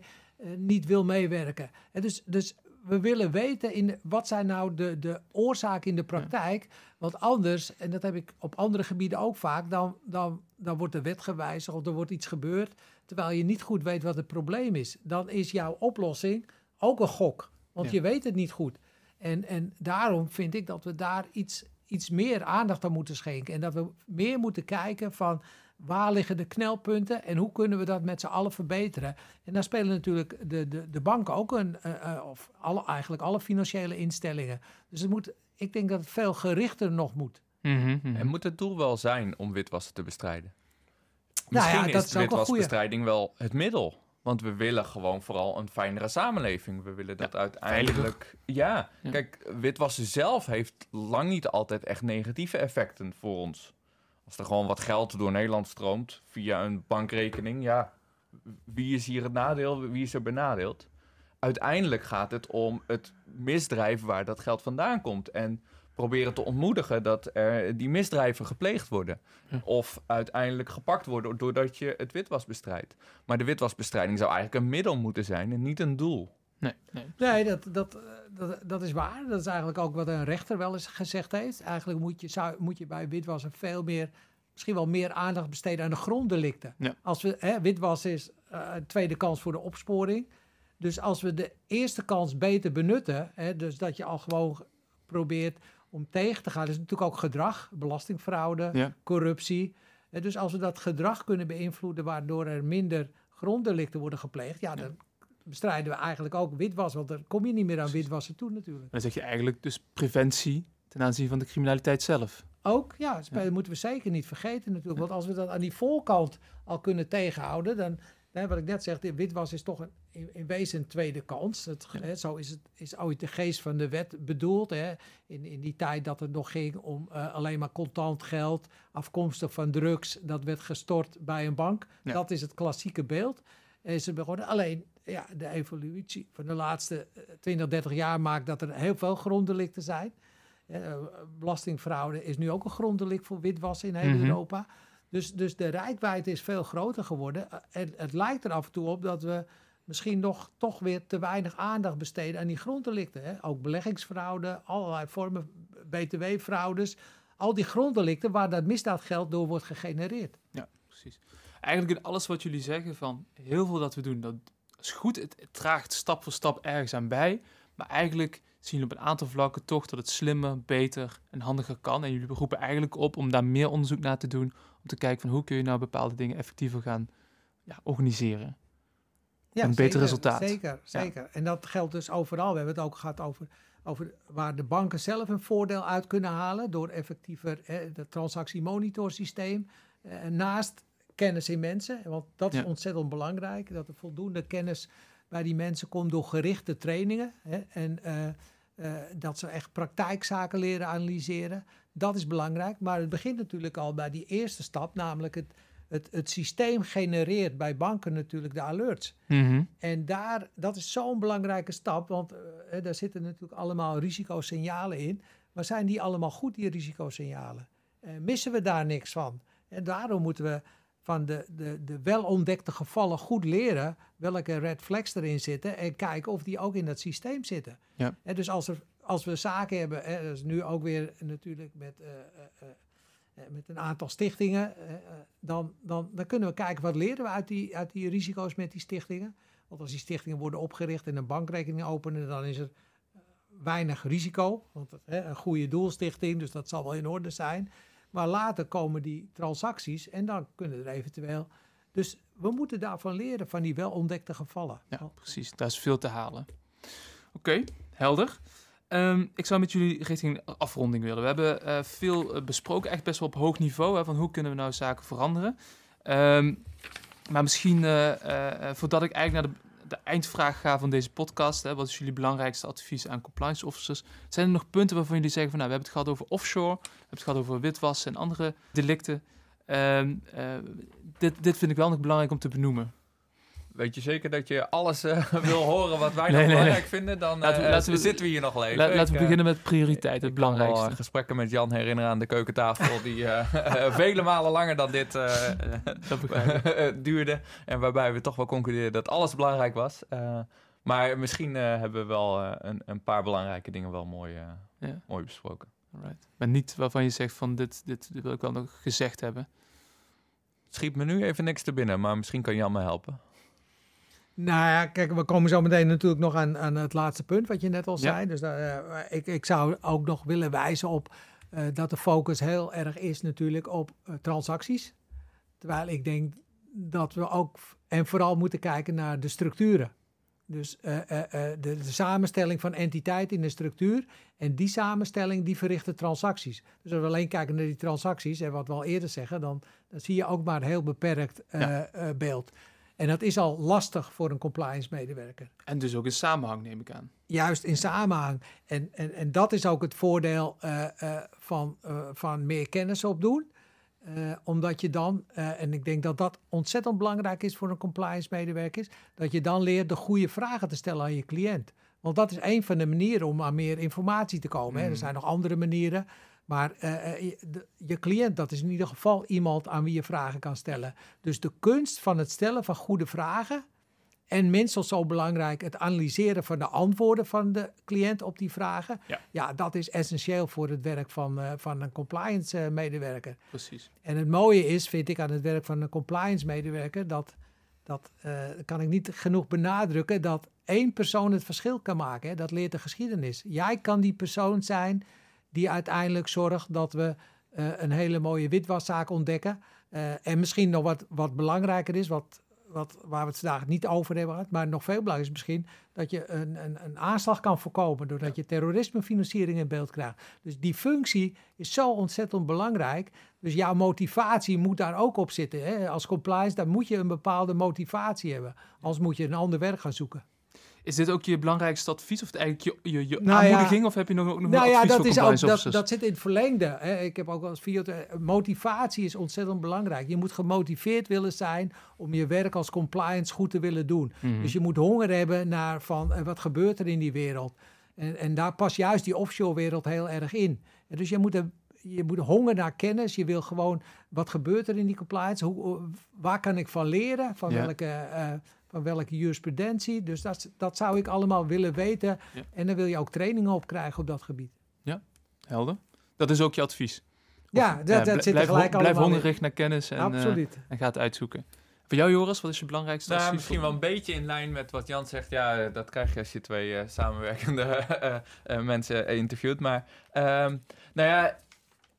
niet wil meewerken. En dus, dus we willen weten in wat zijn nou de, de oorzaken in de praktijk. Want anders, en dat heb ik op andere gebieden ook vaak, dan, dan, dan wordt de wet gewijzigd of er wordt iets gebeurd. Terwijl je niet goed weet wat het probleem is. Dan is jouw oplossing ook een gok. Want Ja. je weet het niet goed. En, en daarom vind ik dat we daar iets, iets meer aandacht aan moeten schenken. En dat we meer moeten kijken van waar liggen de knelpunten en hoe kunnen we dat met z'n allen verbeteren. En daar spelen natuurlijk de, de, de banken ook een, eh, eh, of alle, eigenlijk alle financiële instellingen. Dus het moet, ik denk dat het veel gerichter nog moet. Mhm, mhm. En moet het doel wel zijn om witwassen te bestrijden? Nou ja, Misschien dat is is witwasbestrijding wel het middel. Want we willen gewoon vooral een fijnere samenleving. We willen dat uiteindelijk... Ja, Ja. kijk, witwassen zelf heeft lang niet altijd echt negatieve effecten voor ons. Als er gewoon wat geld door Nederland stroomt via een bankrekening, ja, wie is hier het nadeel, wie is er benadeeld? Uiteindelijk gaat het om het misdrijf waar dat geld vandaan komt. En proberen te ontmoedigen dat er die misdrijven gepleegd worden. Ja. Of uiteindelijk gepakt worden doordat je het witwas bestrijdt. Maar de witwasbestrijding zou eigenlijk een middel moeten zijn en niet een doel. Nee, nee. Nee, dat, dat, eh, dat, dat is waar. Dat is eigenlijk ook wat een rechter wel eens gezegd heeft. Eigenlijk moet je, zou, moet je bij witwassen veel meer, misschien wel meer aandacht besteden aan de gronddelicten. Ja. Als we, hè, witwas is eh, een tweede kans voor de opsporing. Dus als we de eerste kans beter benutten, hè, dus dat je al gewoon probeert om tegen te gaan, dat is natuurlijk ook gedrag, belastingfraude, Ja. corruptie. Hè, dus als we dat gedrag kunnen beïnvloeden, waardoor er minder gronddelicten worden gepleegd, ja, dan bestrijden we eigenlijk ook witwas, want dan kom je niet meer aan witwassen toe natuurlijk. Dan zeg je eigenlijk dus preventie ten aanzien van de criminaliteit zelf. Ook, ja, dat moeten we zeker niet vergeten natuurlijk. Want als we dat aan die voorkant al kunnen tegenhouden, dan, hè, wat ik net zeg, witwas is toch een, in, in wezen een tweede kans. Het, hè, zo is het is ooit de geest van de wet bedoeld. Hè, in, in die tijd dat het nog ging om eh, alleen maar contant geld, afkomstig van drugs, dat werd gestort bij een bank. Ja. Dat is het klassieke beeld. En ze begonnen alleen, ja, de evolutie van de laatste eh, 20, 30 jaar maakt dat er heel veel gronddelicten zijn. Eh, belastingfraude is nu ook een gronddelict voor witwassen in heel Mhm. Europa. Dus, dus de rijkwijde is veel groter geworden. Eh, En het lijkt er af en toe op dat we misschien nog toch weer te weinig aandacht besteden aan die gronddelicten. Hè? Ook beleggingsfraude, allerlei vormen btw-fraudes. Al die gronddelicten waar dat misdaadgeld door wordt gegenereerd. Ja, precies. Eigenlijk in alles wat jullie zeggen van heel veel dat we doen, dat is goed. Het, het draagt stap voor stap ergens aan bij. Maar eigenlijk zien jullie op een aantal vlakken toch dat het slimmer, beter en handiger kan. En jullie roepen eigenlijk op om daar meer onderzoek naar te doen. Om te kijken van hoe kun je nou bepaalde dingen effectiever gaan ja, organiseren. Ja, Een beter resultaat. Zeker, zeker. En dat geldt dus overal. We hebben het ook gehad over, over waar de banken zelf een voordeel uit kunnen halen door effectiever eh, het transactiemonitorsysteem eh, naast kennis in mensen. Want dat is Ja. ontzettend belangrijk, dat er voldoende kennis bij die mensen komt door gerichte trainingen. Hè, en eh, eh, dat ze echt praktijkzaken leren analyseren. Dat is belangrijk. Maar het begint natuurlijk al bij die eerste stap, namelijk het, het, het systeem genereert bij banken natuurlijk de alerts. En daar, dat is zo'n belangrijke stap, want eh, daar zitten natuurlijk allemaal risicosignalen in. Maar zijn die allemaal goed, die risicosignalen? Missen we daar niks van? En daarom moeten we van de, de, de wel ontdekte gevallen goed leren welke red flags erin zitten en kijken of die ook in dat systeem zitten. Ja. En dus als, er, als we zaken hebben, hè, dat is nu ook weer natuurlijk met, eh, eh, eh, met een aantal stichtingen, dan, dan, dan kunnen we kijken wat leren we uit die, uit die risico's met die stichtingen. Want als die stichtingen worden opgericht en een bankrekening openen, dan is er weinig risico. Want hè, een goede doelstichting, dus dat zal wel in orde zijn. Maar later komen die transacties en dan kunnen er eventueel. Dus we moeten daarvan leren, van die wel ontdekte gevallen. Ja, precies. Daar is veel te halen. Oké, helder. Ehm, ik zou met jullie richting afronding willen. We hebben eh, veel eh, besproken, echt best wel op hoog niveau, hè, van hoe kunnen we nou zaken veranderen. Ehm, maar misschien, eh, voordat ik eigenlijk naar de, de eindvraag ga van deze podcast. Hè, wat is jullie belangrijkste advies aan compliance officers? Zijn er nog punten waarvan jullie zeggen van nou, we hebben het gehad over offshore, we hebben het gehad over witwassen en andere delicten. Eh, dit, dit vind ik wel nog belangrijk om te benoemen. Weet je zeker dat je alles eh, (laughs) wil horen wat wij Nee, nog belangrijk nee. vinden? Dan Laten we- eh, laten we- zitten we hier nog even. La- laten we Ik, eh, beginnen met prioriteit, het belangrijkste. gesprekken met Jan herinneren aan de keukentafel, die (laughs) vele malen langer dan dit (laughs) duurde. En waarbij we toch wel concludeerden dat alles belangrijk was. Maar misschien hebben we wel een, een paar belangrijke dingen wel mooi, Ja. mooi besproken. Alright. Maar niet waarvan je zegt van dit, dit, dit wil ik wel nog gezegd hebben. Schiet me nu even niks te binnen, maar misschien kan Jan me helpen. Nou ja, kijk, we komen zo meteen natuurlijk nog aan, aan het laatste punt wat je net al Ja. zei. Dus eh, ik, ik zou ook nog willen wijzen op eh, dat de focus heel erg is natuurlijk op eh, transacties. Terwijl ik denk dat we ook en vooral moeten kijken naar de structuren. Dus de, de samenstelling van entiteiten in de structuur. En die samenstelling die verricht de transacties. Dus als we alleen kijken naar die transacties, en wat we al eerder zeggen, dan, dan zie je ook maar een heel beperkt Ja. beeld. En dat is al lastig voor een compliance medewerker. En dus ook in samenhang, neem ik aan. Juist in samenhang. En, en, en dat is ook het voordeel eh, eh, van, eh, van meer kennis opdoen. Omdat je dan, en ik denk dat dat ontzettend belangrijk is voor een compliance medewerker, is, dat je dan leert de goede vragen te stellen aan je cliënt. Want dat is een van de manieren om aan meer informatie te komen. Hè. Er Mhm. zijn nog andere manieren. Maar eh, eh, je, de- je cliënt, dat is in ieder geval iemand aan wie je vragen kan stellen. Dus de kunst van het stellen van goede vragen. En minstens zo belangrijk, het analyseren van de antwoorden van de cliënt op die vragen. Ja. dat is essentieel voor het werk van, eh, van een compliance eh, medewerker. Precies. En het mooie is, vind ik, aan het werk van een compliance medewerker, dat, dat kan ik niet genoeg benadrukken, dat één persoon het verschil kan maken. Hè. Dat leert de geschiedenis. Jij kan die persoon zijn die uiteindelijk zorgt dat we eh, een hele mooie witwaszaak ontdekken. Eh, en misschien nog wat, wat belangrijker is, wat, wat, waar we het vandaag niet over hebben gehad, maar nog veel belangrijker is misschien dat je een, een, een aanslag kan voorkomen doordat je terrorismefinanciering in beeld krijgt. Dus die functie is zo ontzettend belangrijk. Dus jouw motivatie moet daar ook op zitten. Hè? Als compliance, dan moet je een bepaalde motivatie hebben. Anders moet je een ander werk gaan zoeken. Is dit ook je belangrijkste advies of eigenlijk je, je, je Nou ja. aanmoediging? Of heb je nog, ook nog Nou een ja, advies dat, voor is ook, dat, dat zit in het verlengde. Hè. Ik heb ook als video... Motivatie is ontzettend belangrijk. Je moet gemotiveerd willen zijn om je werk als compliance goed te willen doen. Mhm. Dus je moet honger hebben naar van eh, wat gebeurt er in die wereld. En, en daar past juist die offshore wereld heel erg in. En dus je moet, je moet honger naar kennis. Je wil gewoon wat gebeurt er in die compliance. Hoe, waar kan ik van leren? Van, Ja. welke, eh, van welke jurisprudentie? Dus dat, dat zou ik allemaal willen weten. Ja. En dan wil je ook trainingen op krijgen op dat gebied. Helder. Dat is ook je advies. Ja, dat, dat bl- zit er blijf, blijf allemaal in. hongerig naar kennis en, eh, Absoluut. en ga het uitzoeken. Voor jou, Joris, wat is je belangrijkste Nou, advies? misschien wel een beetje in lijn met wat Jan zegt. Ja, eh, dat krijg je als je twee eh, samenwerkende (laughs) eh, eh, mensen eh, interviewt. Maar ehm, nou ja,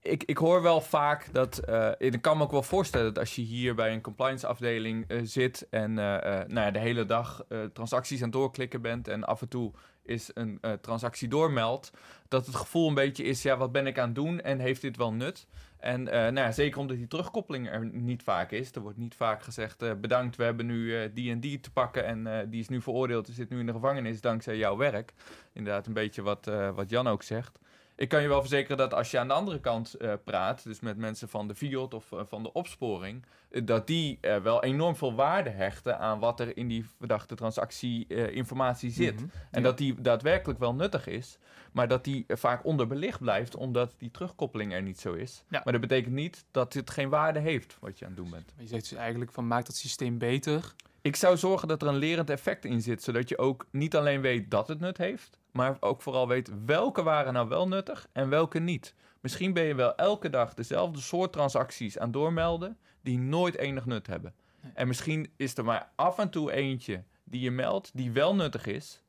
ik, ik hoor wel vaak dat. eh, ik kan me ook wel voorstellen dat als je hier bij een compliance afdeling eh, zit en eh, nou ja, de hele dag transacties aan het doorklikken bent en af en toe is een transactie doormeldt, dat het gevoel een beetje is, ja, wat ben ik aan het doen en heeft dit wel nut? En nou ja, zeker omdat die terugkoppeling er niet vaak is. Er wordt niet vaak gezegd, bedankt, we hebben nu die en die te pakken en die is nu veroordeeld, die zit nu in de gevangenis dankzij jouw werk. Inderdaad, een beetje wat, wat Jan ook zegt. Ik kan je wel verzekeren dat als je aan de andere kant eh, praat, dus met mensen van de FIOD of eh, van de opsporing, eh, dat die wel enorm veel waarde hechten aan wat er in die verdachte transactie-informatie informatie zit. Mhm. En Ja. dat die daadwerkelijk wel nuttig is, maar dat die vaak onderbelicht blijft omdat die terugkoppeling er niet zo is. Ja. Maar dat betekent niet dat het geen waarde heeft wat je aan het doen bent. Maar je zegt dus eigenlijk van maak dat systeem beter. Ik zou zorgen dat er een lerend effect in zit, zodat je ook niet alleen weet dat het nut heeft, maar ook vooral weet welke waren nou wel nuttig en welke niet. Misschien ben je wel elke dag dezelfde soort transacties aan doormelden die nooit enig nut hebben. En misschien is er maar af en toe eentje die je meldt die wel nuttig is.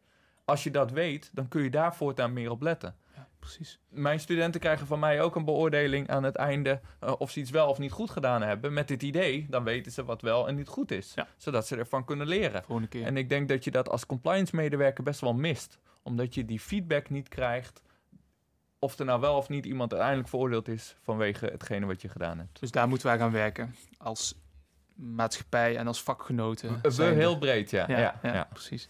Als je dat weet, dan kun je daar voortaan meer op letten. Precies. Mijn studenten krijgen van mij ook een beoordeling aan het einde eh, of ze iets wel of niet goed gedaan hebben. Met dit idee, dan weten ze wat wel en niet goed is. Ja. Zodat ze ervan kunnen leren. Keer. En ik denk dat je dat als compliance medewerker best wel mist. Omdat je die feedback niet krijgt of er nou wel of niet iemand uiteindelijk veroordeeld is vanwege hetgene wat je gedaan hebt. Dus daar moeten wij gaan werken als maatschappij en als vakgenoten. We heel breed, ja. ja, ja, ja, ja. precies.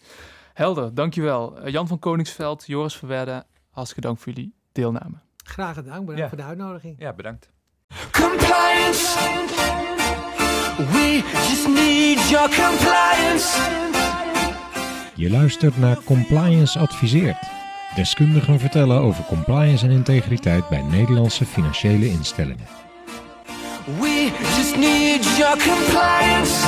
Helder, dankjewel. Eh, Jan van Koningsveld, Joris Verwerde, hartstikke dank voor jullie deelname. Graag gedaan, bedankt Ja. voor de uitnodiging. Ja, bedankt. Compliance. We just need your compliance. Je luistert naar Compliance Adviseert. Deskundigen vertellen over compliance en integriteit bij Nederlandse financiële instellingen. We just need your compliance.